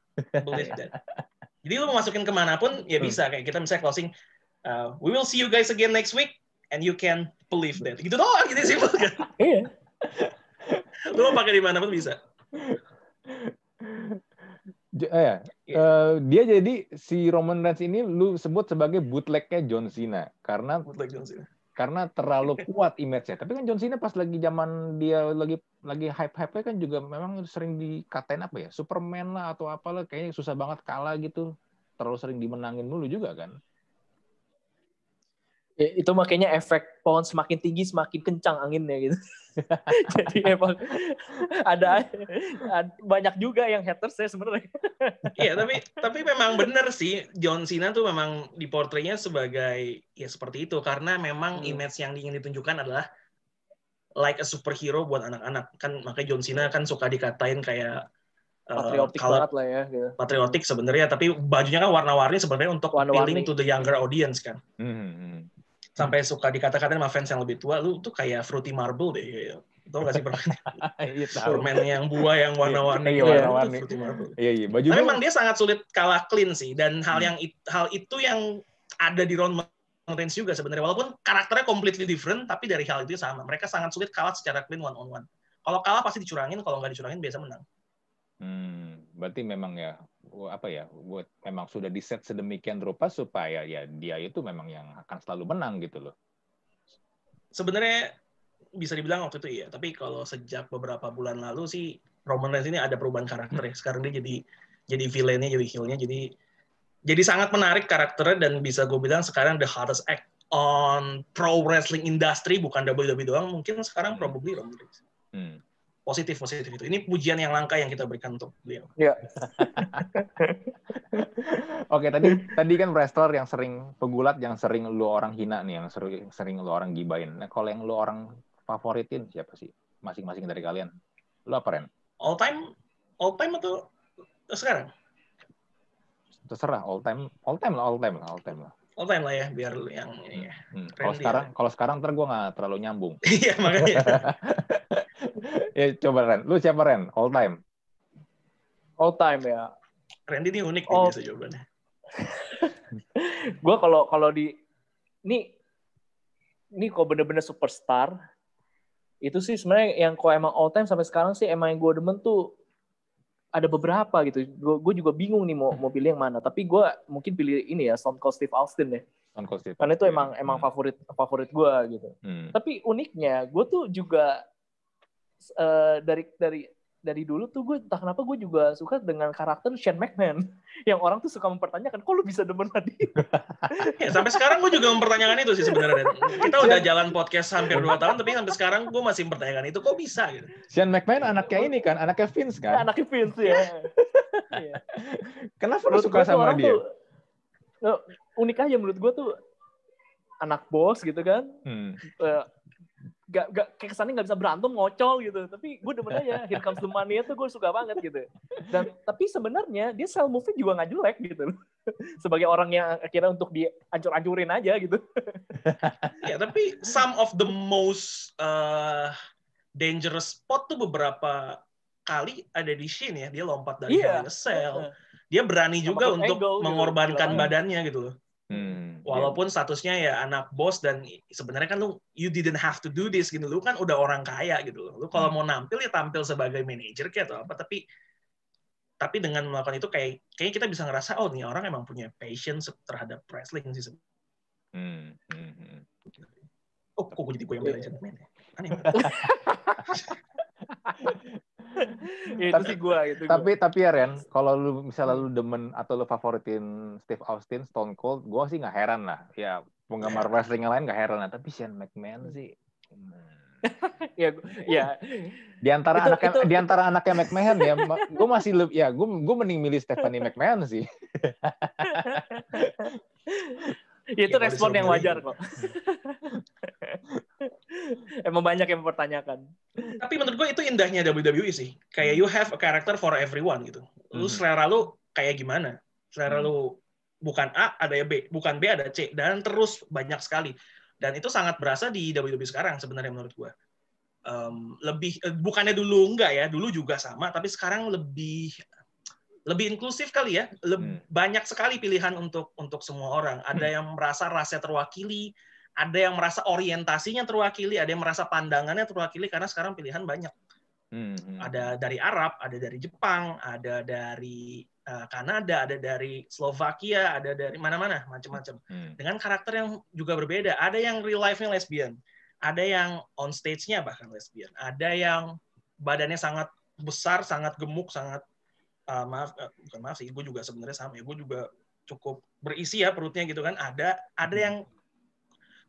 Believe that. Jadi lu mau masukin ke mana pun ya Hmm. bisa kayak kita misalnya closing. Uh, we will see you guys again next week and you can believe that. Gitu doang, gitu simple kan. Iya. Lu mau pakai di mana pun bisa. J- eh, ya. Eh, dia jadi si Roman Reigns ini lu sebut sebagai bootlegnya John Cena karena Bootleg John Cena. karena terlalu kuat image-nya. Tapi kan John Cena pas lagi zaman dia lagi lagi hype-hype kan juga memang sering dikatain apa ya? Superman lah atau apalah kayaknya susah banget kalah gitu. Terlalu sering dimenangin dulu juga kan. Ya, itu makanya efek pohon semakin tinggi semakin kencang anginnya gitu. Jadi emang ada, ada banyak juga yang haters saya sebenarnya. Iya, tapi tapi memang benar sih John Cena tuh memang diportraynya sebagai ya seperti itu karena memang Hmm. image yang ingin ditunjukkan adalah like a superhero buat anak-anak. Kan makanya John Cena kan suka dikatain kayak uh, Patriotik kalau banget lah ya. Gitu. patriotik sebenarnya tapi bajunya kan warna-warni sebenarnya untuk Warna-warni. appealing to the younger audience kan. Hmm. Sampai suka dikata-katain sama fans yang lebih tua, lu tuh kayak fruity marble deh. Gitu. Tau gak sih permen, Iya permen yang buah yang warna-warni? Iya, gitu, warna-warni. itu fruity marble. Iya iya baju Tapi memang dia sangat sulit kalah clean sih dan hal Hmm. yang hal itu yang ada di Roman Reigns juga sebenarnya walaupun karakternya completely different tapi dari hal itu sama. Mereka sangat sulit kalah secara clean one on one. Kalau kalah pasti dicurangin, kalau nggak dicurangin biasa menang. Hmm, berarti memang ya apa ya buat memang sudah di set sedemikian rupa supaya ya dia itu memang yang akan selalu menang gitu loh. Sebenarnya bisa dibilang waktu itu iya, tapi kalau sejak beberapa bulan lalu sih Roman Reigns ini ada perubahan karakter ya. Sekarang dia jadi jadi villainnya, jadi heel-nya, jadi jadi sangat menarik karakternya dan bisa gue bilang sekarang the hottest act on pro wrestling industry bukan WWE doang, mungkin sekarang Hmm. probably Roman Reigns. Hmm. Positif positif itu. Ini pujian yang langka yang kita berikan untuk beliau. Oke tadi tadi kan wrestler yang sering pegulat yang sering lu orang hina nih yang sering sering lu orang gibain. Nah kalau yang lu orang favoritin siapa sih masing-masing dari kalian? Lu apa Ren? All time, all time atau sekarang? Terserah all time all time lah all time lah all time lah. All time lah ya, biar yang ini ya. Hmm. Kalau Randy sekarang kalau sekarang ntar gue nggak terlalu nyambung. Iya makanya. ya coba Ren, lu siapa Ren? All time. All time ya. Randy ini unik nih Oh. biasa jawabannya. Gue kalau kalau di ini ini kok bener-bener superstar itu sih sebenarnya yang kok emang all time sampai sekarang sih emang yang gue demen tuh ada beberapa gitu. Gue juga bingung nih mau mau pilih yang mana. Tapi gue mungkin pilih ini ya Stone Cold Steve Austin ya. Stone Cold Steve Karena itu emang emang Hmm. favorit favorit gue gitu. Hmm. Tapi uniknya gue tuh juga eh, dari dari dari dulu tuh gue entah kenapa gue juga suka dengan karakter Shane McMahon yang orang tuh suka mempertanyakan kok lu bisa demen tadi Ya, sampai sekarang gue juga mempertanyakan itu sih sebenarnya. Kita udah jalan podcast hampir 2 tahun, tapi sampai sekarang gue masih mempertanyakan itu kok bisa gitu. Sean McMahon anaknya ini kan, anaknya Vince kan. anaknya Vince ya Iya. Kenapa lu suka sama orang dia? tuh eh, unik aja menurut gue tuh anak bos gitu kan Hmm. Eh, gak, gak kayak kesannya nggak bisa berantem ngocol gitu tapi gue demen aja here comes the money tuh gue suka banget gitu dan tapi sebenarnya dia sell move juga nggak jelek gitu sebagai orang yang akhirnya untuk dihancur-hancurin aja gitu Ya, tapi some of the most uh, dangerous spot tuh beberapa kali ada di Shin ya. Dia lompat dari Iya. Hell in a Cell. Dia berani juga untuk Angle gitu. mengorbankan Gila. badannya gitu loh. Hmm. Walaupun statusnya ya anak bos dan sebenarnya kan lu you didn't have to do this gitu. Lu kan udah orang kaya gitu loh. Lu kalau Hmm. mau nampil ya tampil sebagai manajer kayak atau apa tapi tapi dengan melakukan itu kayak kayaknya kita bisa ngerasa oh nih orang emang punya patience terhadap wrestling sih. sebenarnya. Hmm. Hmm. Hmm. Oh, kok gue jadi gue yang belain Gentleman ya? Itu Tapi- sih gue gitu gua. Tapi tapi ya Ren, kalau lu misalnya lu demen atau lu favoritin Steve Austin, Stone Cold, gua sih nggak heran lah. Ya penggemar wrestling yang lain nggak heran lah. Tapi Shane McMahon sih. hmm. ya, gua- ya Di antara Itu- anaknya itu- di antara anaknya McMahon ya, gue masih lebih ya gue gue mending milih Stephanie McMahon sih. Ya, itu Ya, respon yang wajar kok. Emang banyak yang mempertanyakan. Tapi menurut gue itu indahnya WWE sih. Kayak you have a character for everyone gitu. Lu Hmm. selera lu kayak gimana? Selera Hmm. lu bukan A ada ya B, bukan B ada C dan terus banyak sekali. Dan itu sangat berasa di WWE sekarang sebenarnya menurut gue. Um, lebih eh, bukannya dulu enggak ya, dulu juga sama, tapi sekarang lebih lebih inklusif kali ya. Lebih, hmm. Banyak sekali pilihan untuk untuk semua orang. Ada hmm. yang merasa rasnya terwakili, ada yang merasa orientasinya terwakili, ada yang merasa pandangannya terwakili karena sekarang pilihan banyak. Hmm. hmm ada hmm. dari Arab, ada dari Jepang, ada dari uh, Kanada, ada dari Slovakia, ada dari mana-mana, macam-macam. Hmm. Dengan karakter yang juga berbeda. Ada yang real life-nya lesbian, ada yang on stage-nya bahkan lesbian, ada yang badannya sangat besar, sangat gemuk, sangat uh, maaf uh, bukan maaf sih gue juga sebenarnya sama ya gue juga cukup berisi ya perutnya gitu kan ada ada yang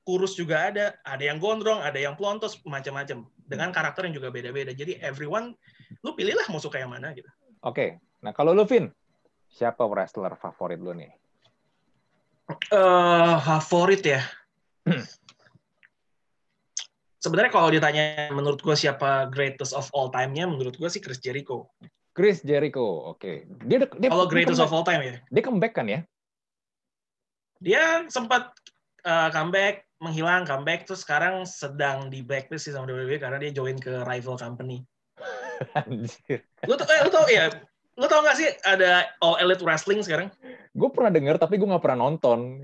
kurus juga ada ada yang gondrong ada yang plontos macam-macam dengan karakter yang juga beda-beda jadi everyone lu pilihlah mau suka yang mana gitu oke okay. nah kalau lu Vin siapa wrestler favorit lu nih uh, favorit ya hmm. sebenarnya kalau ditanya menurut gue siapa greatest of all time-nya menurut gue sih Chris Jericho Chris Jericho, oke. Okay. Dia, dia kalau greatest of all time ya. Dia comeback kan ya? Dia sempat uh, comeback, menghilang, comeback, terus sekarang sedang di blacklist sih sama WWE karena dia join ke rival company. Anjir. Lu tau, eh, lu tau ya, lu tau gak sih ada All Elite Wrestling sekarang? Gue pernah denger tapi gue gak pernah nonton.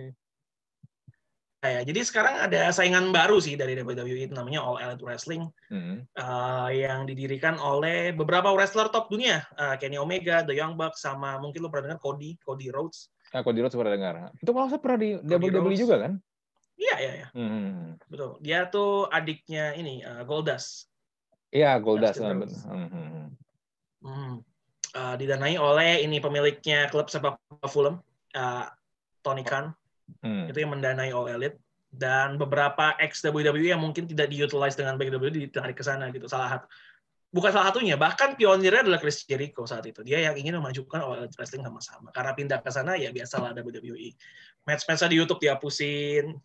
Ya, jadi sekarang ada saingan baru sih dari WWE itu namanya All Elite Wrestling hmm. uh, yang didirikan oleh beberapa wrestler top dunia, uh, Kenny Omega, The Young Bucks, sama mungkin lo pernah dengar Cody, Cody Rhodes. Ah, Cody Rhodes pernah dengar. Itu kalau saya pernah di WWE juga kan? Iya, iya, iya. Hmm. Betul. Dia tuh adiknya ini uh, Goldust. Iya, Goldust. Hmm. Hmm. Hmm. Uh, didanai oleh ini pemiliknya klub sepak bola Fulham, uh, Tony Khan. Hmm. Itu yang mendanai All Elite dan beberapa ex WWE yang mungkin tidak diutilize dengan baik WWE ditarik ke sana gitu. Salah satu bukan salah satunya, bahkan pionirnya adalah Chris Jericho saat itu. Dia yang ingin memajukan All Elite Wrestling sama-sama. Karena pindah ke sana ya biasalah WWE. Match-match di YouTube dihapusin.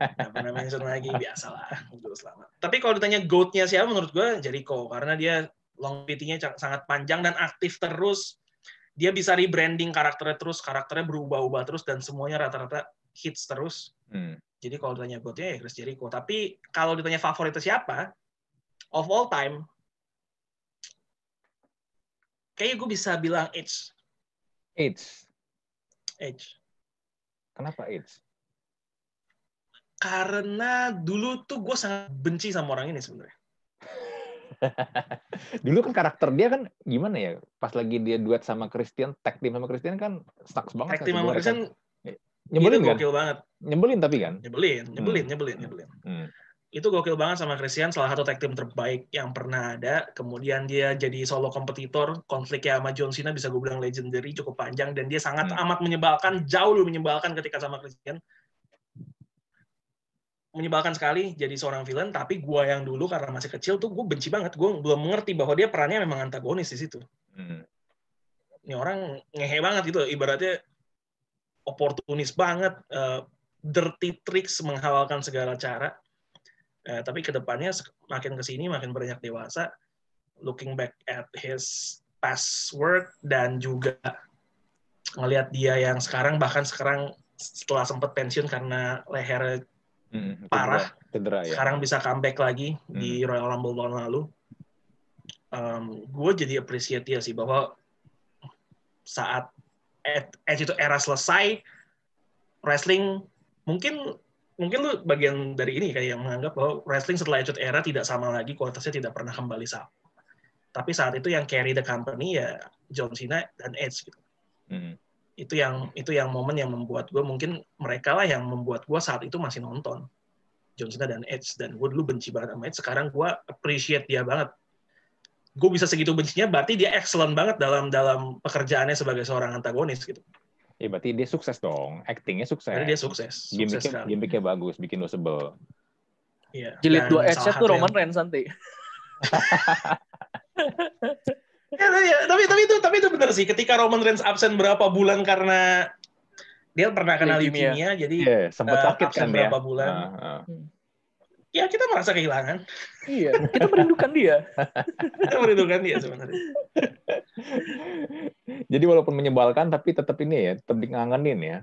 Apa namanya lagi biasalah gitu selama. Tapi kalau ditanya goat-nya siapa menurut gue Jericho karena dia longevity-nya sangat panjang dan aktif terus dia bisa rebranding karakternya terus, karakternya berubah-ubah terus dan semuanya rata-rata hits terus. Hmm. Jadi kalau ditanya goatnya ya Chris Jericho. Tapi kalau ditanya favoritnya siapa, of all time, kayaknya gue bisa bilang Edge. Edge. Edge. Kenapa Edge? Karena dulu tuh gue sangat benci sama orang ini sebenarnya. Dulu kan karakter dia kan gimana ya? Pas lagi dia duet sama Christian, tag team sama Christian kan stuck banget. Tag team sama Christian nyebelin kan? Gokil banget. Nyebelin tapi kan? Nyebelin, nyebelin, hmm. nyebelin, nyebelin. Hmm. Itu gokil banget sama Christian, salah satu tag team terbaik yang pernah ada. Kemudian dia jadi solo kompetitor, konfliknya sama John Cena bisa gue bilang legendary, cukup panjang, dan dia sangat hmm. amat menyebalkan, jauh lebih menyebalkan ketika sama Christian menyebalkan sekali jadi seorang villain, tapi gue yang dulu karena masih kecil tuh gue benci banget. Gue belum mengerti bahwa dia perannya memang antagonis di situ. Hmm. Ini orang ngehe banget gitu, ibaratnya oportunis banget, uh, dirty tricks menghawalkan segala cara. Uh, tapi ke depannya makin ke sini makin banyak dewasa, looking back at his past work dan juga ngelihat dia yang sekarang bahkan sekarang setelah sempat pensiun karena leher hmm, parah. Cedera, ya. Sekarang bisa comeback lagi hmm. di Royal Rumble tahun lalu. Um, gue jadi appreciate ya sih bahwa saat Edge itu era selesai, wrestling mungkin mungkin lu bagian dari ini kayak yang menganggap bahwa wrestling setelah Edge era tidak sama lagi, kualitasnya tidak pernah kembali sama. Tapi saat itu yang carry the company ya John Cena dan Edge gitu. Hmm itu yang itu yang momen yang membuat gue mungkin mereka lah yang membuat gue saat itu masih nonton John Cena dan Edge dan gue dulu benci banget sama Edge sekarang gue appreciate dia banget gue bisa segitu bencinya berarti dia excellent banget dalam dalam pekerjaannya sebagai seorang antagonis gitu Ya berarti dia sukses dong, actingnya sukses. Berarti dia sukses. Gimiknya, gimiknya bagus, bikin lo sebel. Iya. Jilid dua Edge tuh Roman yang... Reigns nanti. ya, ya, tapi tapi itu tapi itu benar sih ketika Roman Reigns absen berapa bulan karena dia pernah kena leukemia jadi yeah, sempat uh, sakit kan berapa ya. bulan uh, uh. ya kita merasa kehilangan iya kita merindukan dia kita merindukan dia sebenarnya Jadi walaupun menyebalkan tapi tetap ini ya, tetap ngangenin ya.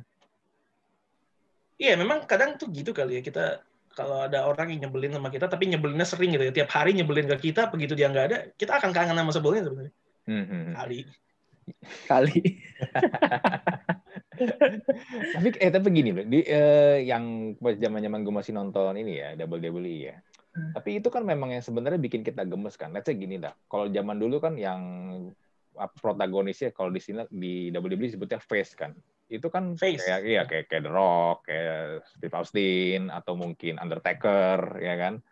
Iya, memang kadang tuh gitu kali ya kita kalau ada orang yang nyebelin sama kita tapi nyebelinnya sering gitu ya. Tiap hari nyebelin ke kita begitu dia nggak ada, kita akan kangen sama sebelnya sebenarnya. Hmm, hmm, hmm. Kali. Kali. tapi eh tapi gini loh, di eh, yang pas zaman-zaman gue masih nonton ini ya, WWE ya. Hmm. Tapi itu kan memang yang sebenarnya bikin kita gemes kan. Let's say gini dah. Kalau zaman dulu kan yang protagonisnya kalau di sini di WWE disebutnya face kan. Itu kan face. kayak iya kayak kayak The Rock, kayak Steve Austin atau mungkin Undertaker ya kan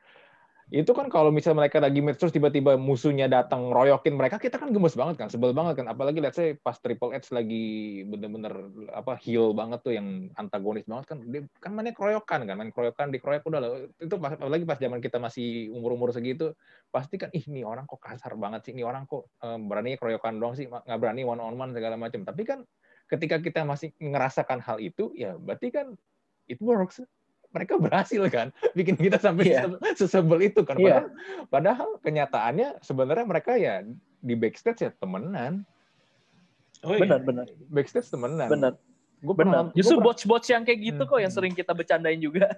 itu kan kalau misalnya mereka lagi match terus tiba-tiba musuhnya datang royokin mereka kita kan gemes banget kan sebel banget kan. Apalagi let's say pas Triple H lagi bener-bener apa heel banget tuh yang antagonis banget kan dia kan mainnya keroyokan kan main keroyokan dikeroyok udah loh itu pas, apalagi pas zaman kita masih umur-umur segitu pasti kan ih ini orang kok kasar banget sih ini orang kok um, berani keroyokan doang sih nggak berani one on one segala macam tapi kan ketika kita masih ngerasakan hal itu ya berarti kan it works mereka berhasil kan bikin kita sampai yeah. sesebel itu kan iya. padahal, yeah. padahal kenyataannya sebenarnya mereka ya di backstage ya temenan oh, iya. benar benar backstage temenan benar gue benar justru botch-botch yang kayak gitu kok yang hmm. sering kita bercandain juga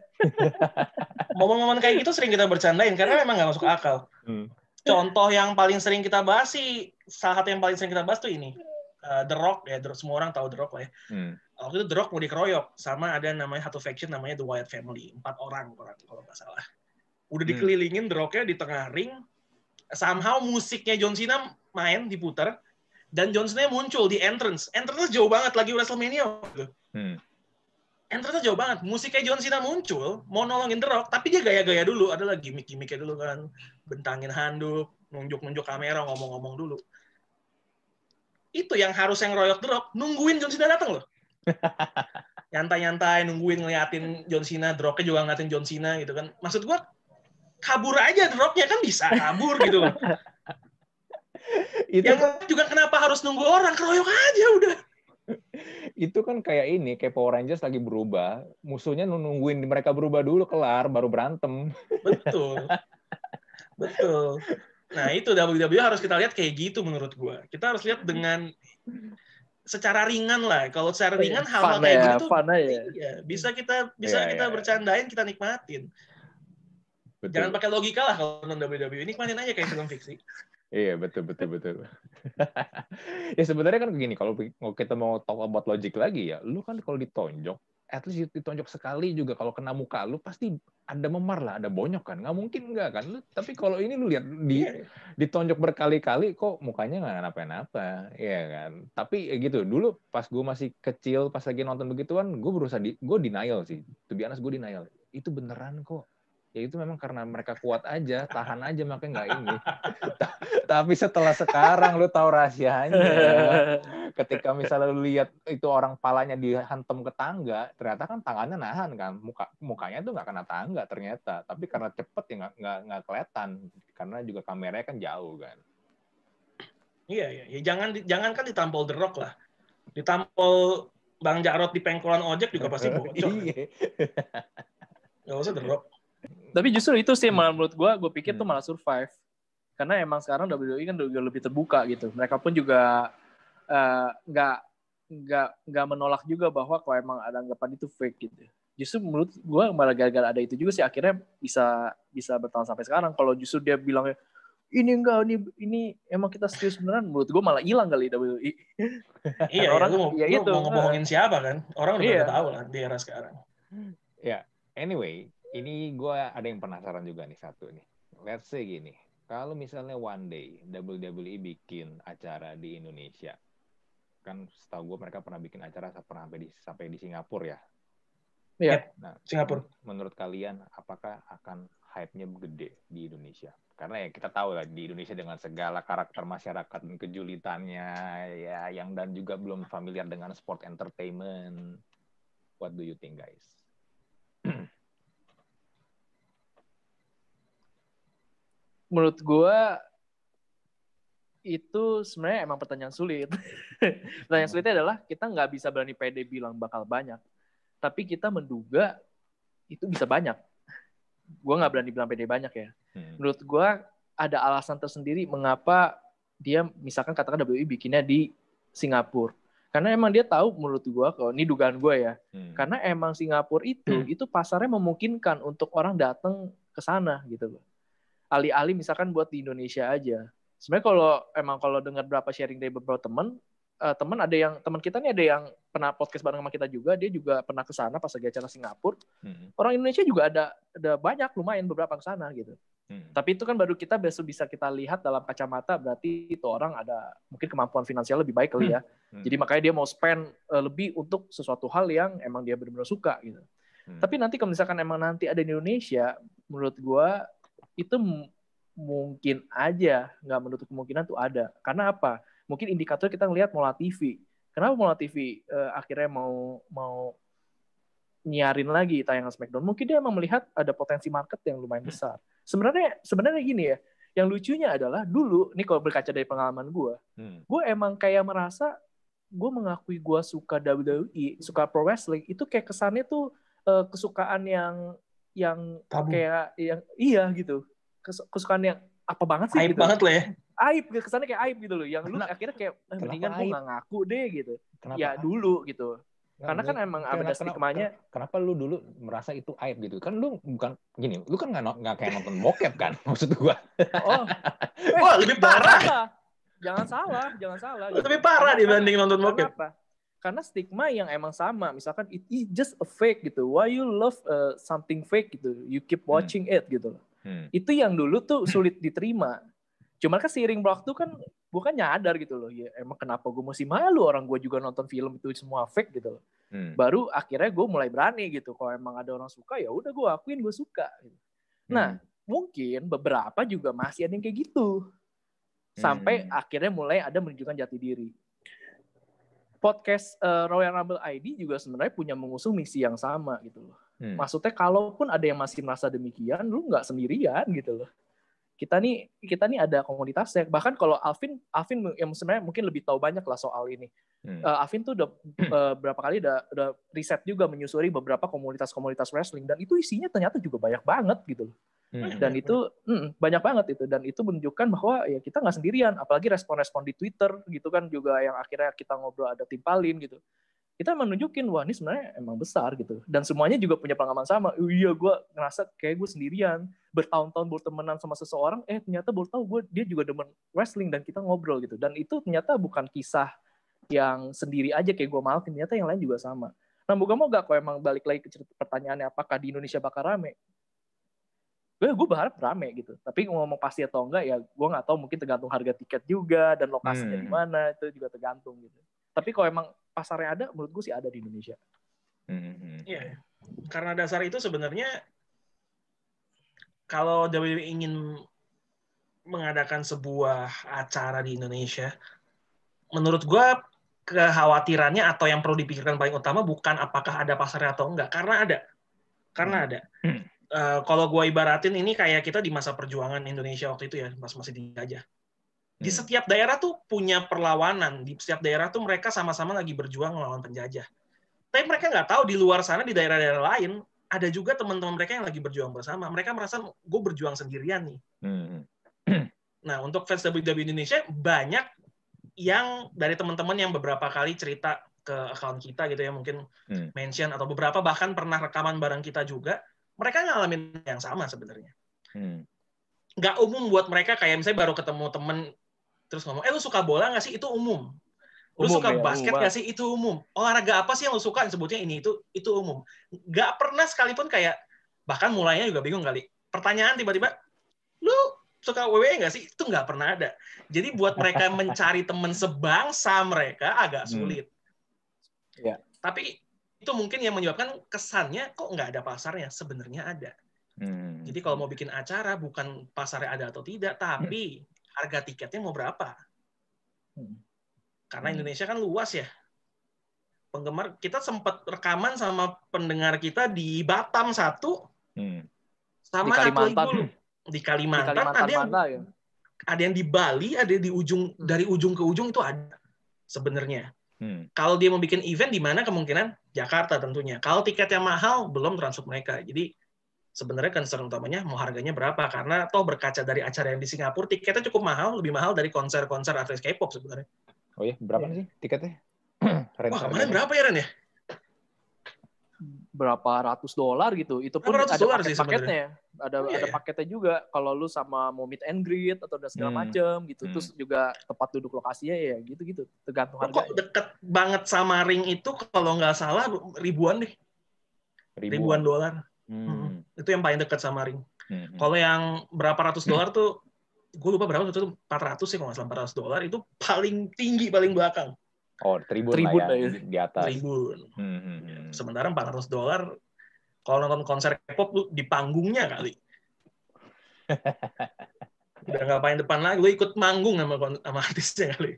momen-momen kayak gitu sering kita bercandain karena memang nggak masuk akal hmm. contoh yang paling sering kita bahas sih salah satu yang paling sering kita bahas tuh ini uh, The Rock ya semua orang tahu The Rock lah ya hmm waktu itu The Rock mau dikeroyok sama ada namanya satu faction namanya The Wyatt Family empat orang orang kalau nggak salah. Udah hmm. dikelilingin The Rocknya di tengah ring somehow musiknya John Cena main diputar dan John Cena muncul di entrance. Entrance jauh banget lagi WrestleMania hmm. entrance jauh banget. Musiknya John Cena muncul mau nolongin The Rock tapi dia gaya-gaya dulu. Ada lagi gimmick-gimmicknya dulu kan. Bentangin handuk nunjuk-nunjuk kamera ngomong-ngomong dulu. Itu yang harus yang royok The Rock. Nungguin John Cena datang loh nyantai-nyantai nungguin ngeliatin John Cena, dropnya juga ngeliatin John Cena gitu kan. Maksud gua kabur aja dropnya kan bisa kabur gitu itu yang kan, juga kenapa harus nunggu orang? Keroyok aja udah. Itu kan kayak ini kayak Power Rangers lagi berubah. Musuhnya nungguin mereka berubah dulu kelar baru berantem. Betul. Betul. Nah itu WWE harus kita lihat kayak gitu menurut gua. Kita harus lihat dengan secara ringan lah. Kalau secara oh, iya. ringan hal-hal kayak ya, gitu ya. iya, bisa kita bisa yeah, kita yeah. bercandain, kita nikmatin. Betul. Jangan pakai logika lah kalau nonton WWE. Nikmatin aja kayak film fiksi. Iya betul betul betul. ya sebenarnya kan begini kalau kita mau talk about logic lagi ya, lu kan kalau ditonjok at least ditonjok sekali juga kalau kena muka lu pasti ada memar lah, ada bonyok kan. Nggak mungkin nggak kan. Lu, tapi kalau ini lu lihat di yeah. ditonjok berkali-kali kok mukanya nggak napa-napa, ya kan. Tapi ya gitu, dulu pas gue masih kecil, pas lagi nonton begituan, gue berusaha di, gue denial sih. Tuh biasa gue denial. Itu beneran kok ya itu memang karena mereka kuat aja, tahan aja makanya nggak ini. Tapi setelah sekarang lu tahu rahasianya. Ketika misalnya lu lihat itu orang palanya dihantam ke tangga, ternyata kan tangannya nahan kan, muka mukanya tuh nggak kena tangga ternyata. Tapi karena cepet ya nggak nggak kelihatan karena juga kameranya kan jauh kan. Iya iya, ya, jangan jangan kan ditampol The Rock lah. Ditampol Bang Jarot di pengkolan ojek juga pasti bocor. Iya. Gak usah The Rock. Tapi justru itu sih malah menurut gue, gue pikir hmm. tuh malah survive. Karena emang sekarang WWE kan udah lebih terbuka gitu. Mereka pun juga eh, nggak uh, nggak nggak menolak juga bahwa kalau emang ada anggapan itu fake gitu. Justru menurut gue malah gara-gara ada itu juga sih akhirnya bisa bisa bertahan sampai sekarang. Kalau justru dia bilangnya ini enggak ini ini emang kita serius beneran menurut gue malah hilang kali WWE. iya, orang mau, ya itu mau ngomongin siapa kan? Orang udah iya. tahu lah di era sekarang. Ya, anyway, ini gue ada yang penasaran juga nih satu nih. Let's say gini, kalau misalnya one day WWE bikin acara di Indonesia, kan setahu gue mereka pernah bikin acara pernah sampai di sampai di Singapura ya. Iya. Nah, Singapura. Menurut kalian, apakah akan hype-nya gede di Indonesia? Karena ya kita tahu lah di Indonesia dengan segala karakter masyarakat dan kejulitannya ya yang dan juga belum familiar dengan sport entertainment. What do you think guys? Menurut gue itu sebenarnya emang pertanyaan sulit. pertanyaan hmm. sulitnya adalah kita nggak bisa berani pede bilang bakal banyak, tapi kita menduga itu bisa banyak. Gue nggak berani bilang pede banyak ya. Hmm. Menurut gue ada alasan tersendiri mengapa dia misalkan katakan WWE bikinnya di Singapura. Karena emang dia tahu menurut gua kalau ini dugaan gue ya. Hmm. Karena emang Singapura itu hmm. itu pasarnya memungkinkan untuk orang datang ke sana gitu loh. Alih-alih misalkan buat di Indonesia aja. Sebenarnya kalau emang kalau dengar berapa sharing dari beberapa teman, uh, teman ada yang teman kita nih ada yang pernah podcast bareng sama kita juga dia juga pernah ke sana pas lagi acara Singapura hmm. orang Indonesia juga ada ada banyak lumayan beberapa ke sana gitu hmm. tapi itu kan baru kita besok bisa kita lihat dalam kacamata berarti itu orang ada mungkin kemampuan finansial lebih baik kali ya hmm. hmm. jadi makanya dia mau spend uh, lebih untuk sesuatu hal yang emang dia benar-benar suka gitu hmm. tapi nanti kalau misalkan emang nanti ada di Indonesia menurut gua itu mungkin aja nggak menutup kemungkinan tuh ada karena apa mungkin indikator kita ngelihat Mola TV. Kenapa Mola TV uh, eh, akhirnya mau mau nyiarin lagi tayangan Smackdown? Mungkin dia emang melihat ada potensi market yang lumayan besar. Sebenarnya sebenarnya gini ya, yang lucunya adalah dulu, nih kalau berkaca dari pengalaman gue, hmm. gue emang kayak merasa gue mengakui gue suka WWE, suka pro wrestling, itu kayak kesannya tuh uh, kesukaan yang yang Tabu. kayak yang iya gitu, kesukaan yang apa banget sih? Aib gitu. banget lah ya. Aib gitu kesannya kayak aib gitu loh. Yang lu akhirnya kayak eh, mendingan gue nggak ngaku deh gitu. Kenapa? Ya dulu gitu. Nah, karena kan emang kenapa, ada stigmanya. kenapa lu dulu merasa itu aib gitu? Kan lu bukan gini lu kan nggak nggak kayak nonton bokep kan maksud gua. Oh. Eh, wah lebih parah. Jangan salah jangan salah gitu. lebih parah dibanding nonton bokep? Karena stigma yang emang sama misalkan it is just a fake gitu why you love uh, something fake gitu you keep hmm. watching hmm. it gitu loh hmm. itu yang dulu tuh sulit diterima Cuman kan seiring waktu kan gue kan nyadar gitu loh, ya emang kenapa gue mesti malu orang gue juga nonton film itu semua fake gitu loh. Hmm. Baru akhirnya gue mulai berani gitu, kalau emang ada orang suka ya udah gue akuin gue suka. Gitu. Nah hmm. mungkin beberapa juga masih ada yang kayak gitu, sampai hmm. akhirnya mulai ada menunjukkan jati diri. Podcast uh, Royal Rumble ID juga sebenarnya punya mengusung misi yang sama gitu loh. Hmm. Maksudnya kalaupun ada yang masih merasa demikian, lu nggak sendirian gitu loh kita nih kita nih ada komunitasnya bahkan kalau Alvin Alvin yang sebenarnya mungkin lebih tahu banyak lah soal ini hmm. uh, Alvin tuh udah uh, berapa kali udah udah riset juga menyusuri beberapa komunitas-komunitas wrestling dan itu isinya ternyata juga banyak banget gitu loh hmm. dan itu hmm, banyak banget itu. Dan itu menunjukkan bahwa ya kita nggak sendirian apalagi respon-respon di Twitter gitu kan juga yang akhirnya kita ngobrol ada timpalin gitu. Kita menunjukin wah ini sebenarnya emang besar gitu. Dan semuanya juga punya pengalaman sama. Oh, iya gue ngerasa kayak gue sendirian bertahun-tahun bertemanan sama seseorang eh ternyata baru tahu gue dia juga demen wrestling dan kita ngobrol gitu. Dan itu ternyata bukan kisah yang sendiri aja kayak gue mau ternyata yang lain juga sama. Nah moga-moga kok emang balik lagi ke cerita pertanyaannya apakah di Indonesia bakal rame gue gue berharap rame gitu tapi ngomong pasti atau enggak ya gue nggak tahu mungkin tergantung harga tiket juga dan lokasinya hmm. di mana itu juga tergantung gitu tapi kalau emang pasarnya ada, menurut gue sih ada di Indonesia. Hmm. Iya, karena dasar itu sebenarnya kalau WWE ingin mengadakan sebuah acara di Indonesia, menurut gue kekhawatirannya atau yang perlu dipikirkan paling utama bukan apakah ada pasarnya atau enggak, karena ada, karena ada. Uh, kalau gue ibaratin ini kayak kita di masa perjuangan Indonesia waktu itu ya, pas masih dijajah di hmm. setiap daerah tuh punya perlawanan. Di setiap daerah tuh mereka sama-sama lagi berjuang melawan penjajah. Tapi mereka nggak tahu di luar sana di daerah-daerah lain ada juga teman-teman mereka yang lagi berjuang bersama. Mereka merasa gue berjuang sendirian nih. Hmm. Nah untuk fans WWE Indonesia banyak yang dari teman-teman yang beberapa kali cerita ke account kita gitu ya mungkin hmm. mention atau beberapa bahkan pernah rekaman bareng kita juga mereka ngalamin yang sama sebenarnya hmm. nggak umum buat mereka kayak misalnya baru ketemu temen terus ngomong, eh lu suka bola nggak sih? Itu umum. Lu umum, suka ya, basket nggak sih? Itu umum. Olahraga apa sih yang lu suka? Sebutnya ini itu itu umum. Nggak pernah sekalipun kayak bahkan mulainya juga bingung kali. Pertanyaan tiba-tiba, lu suka WWE nggak sih? Itu nggak pernah ada. Jadi buat mereka mencari teman sebangsa mereka agak hmm. sulit. Hmm. Ya. Tapi itu mungkin yang menyebabkan kesannya kok nggak ada pasarnya. Sebenarnya ada. Hmm. Jadi kalau mau bikin acara bukan pasarnya ada atau tidak, tapi harga tiketnya mau berapa. Hmm. Karena hmm. Indonesia kan luas ya. Penggemar kita sempat rekaman sama pendengar kita di Batam satu, hmm. sama di Kalimantan. Di Kalimantan, di Kalimantan ada yang ya? ada yang di Bali, ada di ujung hmm. dari ujung ke ujung itu ada sebenarnya. Hmm. Kalau dia mau bikin event di mana kemungkinan Jakarta tentunya. Kalau tiketnya mahal belum transfer mereka. Jadi sebenarnya concern utamanya mau harganya berapa karena toh berkaca dari acara yang di Singapura tiketnya cukup mahal lebih mahal dari konser-konser artis K-pop sebenarnya oh iya berapa yeah. sih tiketnya Wah kemarin berapa ya Ren ya berapa ratus dolar gitu itu pun ada paket paketnya ada oh, iya, ada iya. paketnya juga kalau lu sama mau meet and greet atau dan segala hmm. macem gitu hmm. terus juga tempat duduk lokasinya ya gitu gitu tergantung harga kok deket banget sama ring itu kalau nggak salah ribuan deh ribuan, ribuan dolar Hmm. hmm. Itu yang paling dekat sama ring. Hmm. Kalau yang berapa ratus dolar tuh, gue lupa berapa itu 400 sih kalau nggak salah 400 dolar itu paling tinggi paling belakang. Oh, tribun, tribun lah ya, ya. Di, atas. Tribun. Hmm, hmm, hmm. Sementara 400 dolar kalau nonton konser K-pop lu di panggungnya kali. Udah nggak paling depan lagi, lu ikut manggung sama, sama artisnya kali.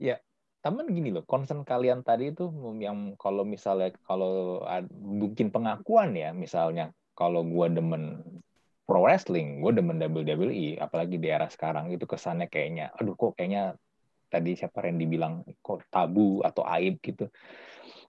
ya, Taman gini loh, concern kalian tadi itu yang kalau misalnya kalau mungkin pengakuan ya, misalnya kalau gue demen pro wrestling, gue demen WWE, apalagi di era sekarang itu kesannya kayaknya, aduh kok kayaknya tadi siapa Randy bilang kok tabu atau aib gitu.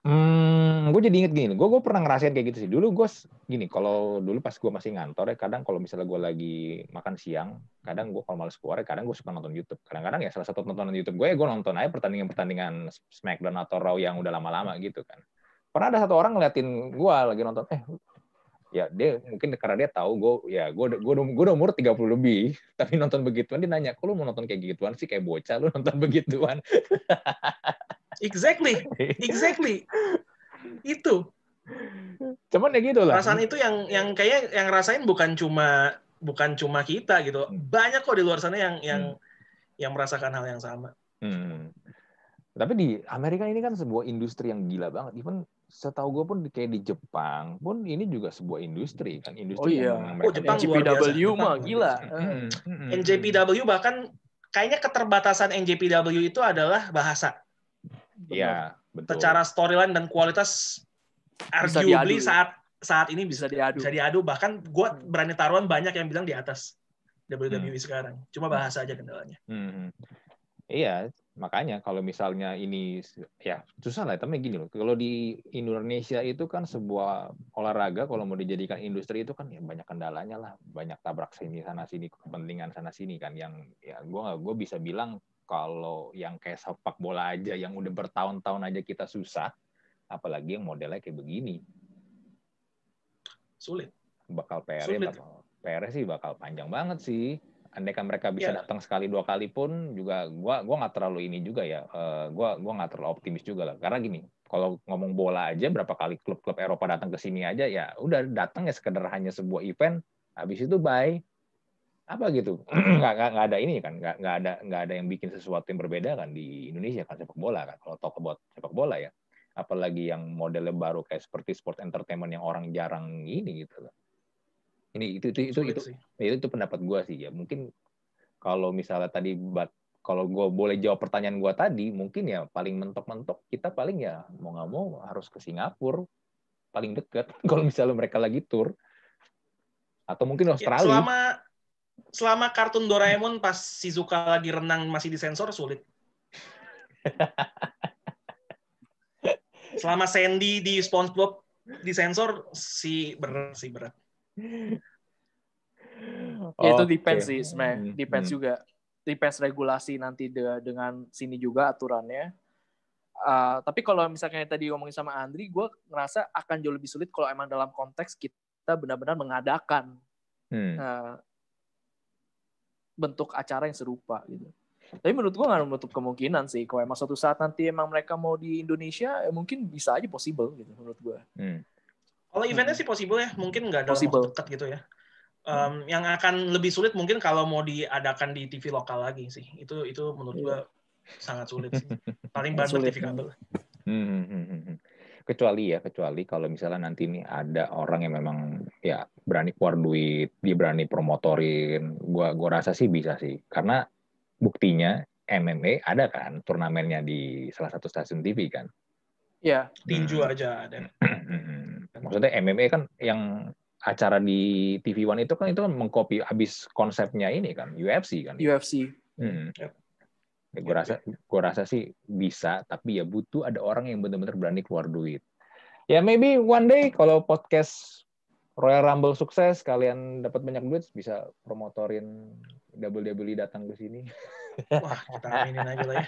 Hmm, gue jadi inget gini, gue gue pernah ngerasain kayak gitu sih. Dulu gue gini, kalau dulu pas gue masih ngantor ya, kadang kalau misalnya gue lagi makan siang, kadang gue kalau males keluar, ya kadang gue suka nonton YouTube. Kadang-kadang ya salah satu tontonan YouTube gue ya gue nonton aja pertandingan-pertandingan Smackdown atau Raw yang udah lama-lama gitu kan. Pernah ada satu orang ngeliatin gue lagi nonton, eh ya dia mungkin karena dia tahu gue ya gue gue gue udah umur 30 lebih tapi nonton begituan dia nanya kok lu mau nonton kayak gituan sih kayak bocah lu nonton begituan Exactly, exactly. itu. Cuman ya gitu lah. Perasaan itu yang yang kayak yang rasain bukan cuma bukan cuma kita gitu. Hmm. Banyak kok di luar sana yang yang hmm. yang merasakan hal yang sama. Hmm. Tapi di Amerika ini kan sebuah industri yang gila banget. Even setahu gue pun kayak di Jepang pun ini juga sebuah industri kan industri oh iya oh Jepang NJPW mah gila hmm. Hmm. NJPW bahkan kayaknya keterbatasan NJPW itu adalah bahasa Iya, betul. Secara storyline dan kualitas bisa arguably diadu. saat saat ini bisa, bisa diadu. Bisa diadu bahkan gue hmm. berani taruhan banyak yang bilang di atas WWE hmm. sekarang. Cuma bahasa aja kendalanya. Hmm. Iya, makanya kalau misalnya ini ya susah lah tapi gini loh kalau di Indonesia itu kan sebuah olahraga kalau mau dijadikan industri itu kan ya banyak kendalanya lah banyak tabrak sini sana sini kepentingan sana sini kan yang ya gue gue bisa bilang kalau yang kayak sepak bola aja yang udah bertahun-tahun aja kita susah, apalagi yang modelnya kayak begini. Sulit. Bakal PR bakal PR sih bakal panjang banget sih. Andaikan mereka bisa yeah. datang sekali dua kali pun juga gua gua nggak terlalu ini juga ya. Uh, gua gua nggak terlalu optimis juga lah. Karena gini, kalau ngomong bola aja berapa kali klub-klub Eropa datang ke sini aja ya udah datang ya sekedar hanya sebuah event habis itu bye apa gitu nggak, nggak, nggak ada ini kan nggak, nggak ada nggak ada yang bikin sesuatu yang berbeda kan di Indonesia kan sepak bola kan kalau talk about sepak bola ya apalagi yang modelnya baru kayak seperti sport entertainment yang orang jarang ini gitu ini itu itu itu itu, itu, itu pendapat gue sih ya mungkin kalau misalnya tadi bat kalau gue boleh jawab pertanyaan gue tadi mungkin ya paling mentok-mentok kita paling ya mau nggak mau harus ke Singapura paling deket kalau misalnya mereka lagi tur atau mungkin ya, Australia ya, selama selama kartun Doraemon pas Shizuka lagi renang masih disensor sulit. selama Sandy di SpongeBob disensor si berat sih berat. Ya, itu depends sih sebenarnya, hmm, depends hmm. juga. Depends regulasi nanti de dengan sini juga aturannya. Uh, tapi kalau misalnya tadi ngomongin sama Andri, gue ngerasa akan jauh lebih sulit kalau emang dalam konteks kita benar-benar mengadakan. Hmm. Uh, bentuk acara yang serupa gitu. Tapi menurut gua nggak menutup kemungkinan sih kalau emang suatu saat nanti emang mereka mau di Indonesia, ya mungkin bisa aja possible gitu menurut gua. Hmm. Kalau eventnya hmm. sih possible ya, mungkin nggak dalam possible. waktu dekat gitu ya. Um, hmm. Yang akan lebih sulit mungkin kalau mau diadakan di TV lokal lagi sih. Itu itu menurut gua yeah. sangat sulit sih. Paling banget TV kabel. Hmm, hmm, hmm, hmm kecuali ya kecuali kalau misalnya nanti ini ada orang yang memang ya berani keluar duit dia berani promotorin gua gua rasa sih bisa sih karena buktinya MMA ada kan turnamennya di salah satu stasiun TV kan ya tinju hmm. aja ada maksudnya MMA kan yang acara di TV One itu kan itu kan mengcopy habis konsepnya ini kan UFC kan UFC hmm. yep. Ya, gue rasa gue rasa sih bisa tapi ya butuh ada orang yang benar-benar berani keluar duit Ya maybe one day kalau podcast Royal Rumble sukses, kalian dapat banyak duit, bisa promotorin WWE datang ke sini. Wah, kita aminin aja lah ya.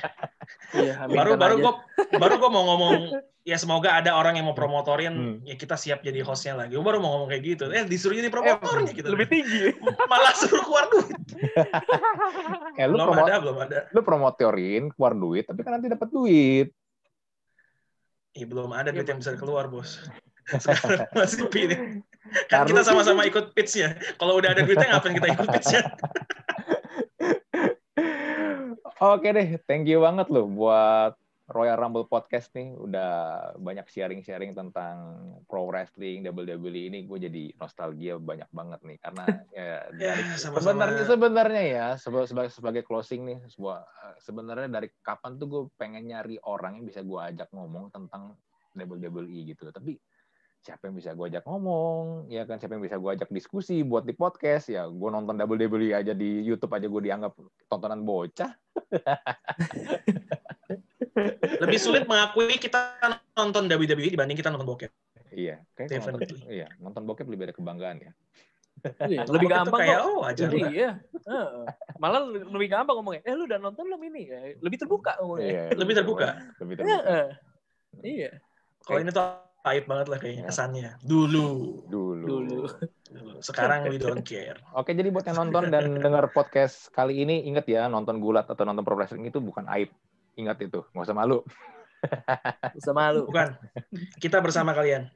Iya, baru baru aja. gue baru gue mau ngomong ya semoga ada orang yang mau promotorin Hmm. ya kita siap jadi hostnya lagi. Gue baru mau ngomong kayak gitu. Eh disuruh jadi promotornya gitu. lebih tinggi. Malah suruh keluar duit. Eh, lu, belum promo- ada, belum ada. lu promotorin, keluar duit, tapi kan nanti dapat duit. Ih, belum ada duit Iya, yang bisa keluar, Bos. Sekarang masih pilih. Kan Karena- kita sama-sama ikut pitch-nya. Kalau udah ada duitnya ngapain kita ikut pitch-nya? Oke deh, thank you banget loh buat Royal Rumble Podcast nih. Udah banyak sharing-sharing tentang pro wrestling, WWE ini. Gue jadi nostalgia banyak banget nih. Karena ya, Ya, dari, sebenarnya sebenarnya ya seba- sebagai sebagai closing nih sebuah eh, sebenarnya dari kapan tuh gue pengen nyari orang yang bisa gue ajak ngomong tentang WWE gitu. Tapi siapa yang bisa gue ajak ngomong ya kan siapa yang bisa gue ajak diskusi buat di podcast ya gue nonton WWE aja di YouTube aja gue dianggap tontonan bocah Lebih sulit mengakui kita nonton WWE dibanding kita nonton bokep. iya kayak nonton, Definitely. iya nonton bokep lebih ada kebanggaan ya Iya, lebih gampang kayak, kok. oh lah. iya. Malah lebih gampang ngomongnya. Eh lu udah nonton belum ini? Ya, Lebih terbuka ngomongnya. Iya, Lebih terbuka. lebih Iya. terbuka eh. Iya. Kalau ini tuh aib banget lah kayaknya Ya. kesannya. Dulu. dulu Dulu. Dulu. Sekarang we don't care. Oke, jadi buat yang nonton dan dengar podcast kali ini, ingat ya, nonton gulat atau nonton pro wrestling itu bukan aib. Ingat itu, nggak usah malu. Bisa malu. Bukan. Kita bersama kalian.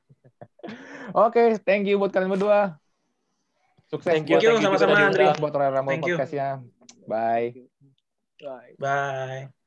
Oke, thank you buat kalian berdua. Sukses Thank you, buat, thank you sama-sama, Andri. buat Royal Rumble Thank you. Podcast-nya. Bye. Bye. Bye.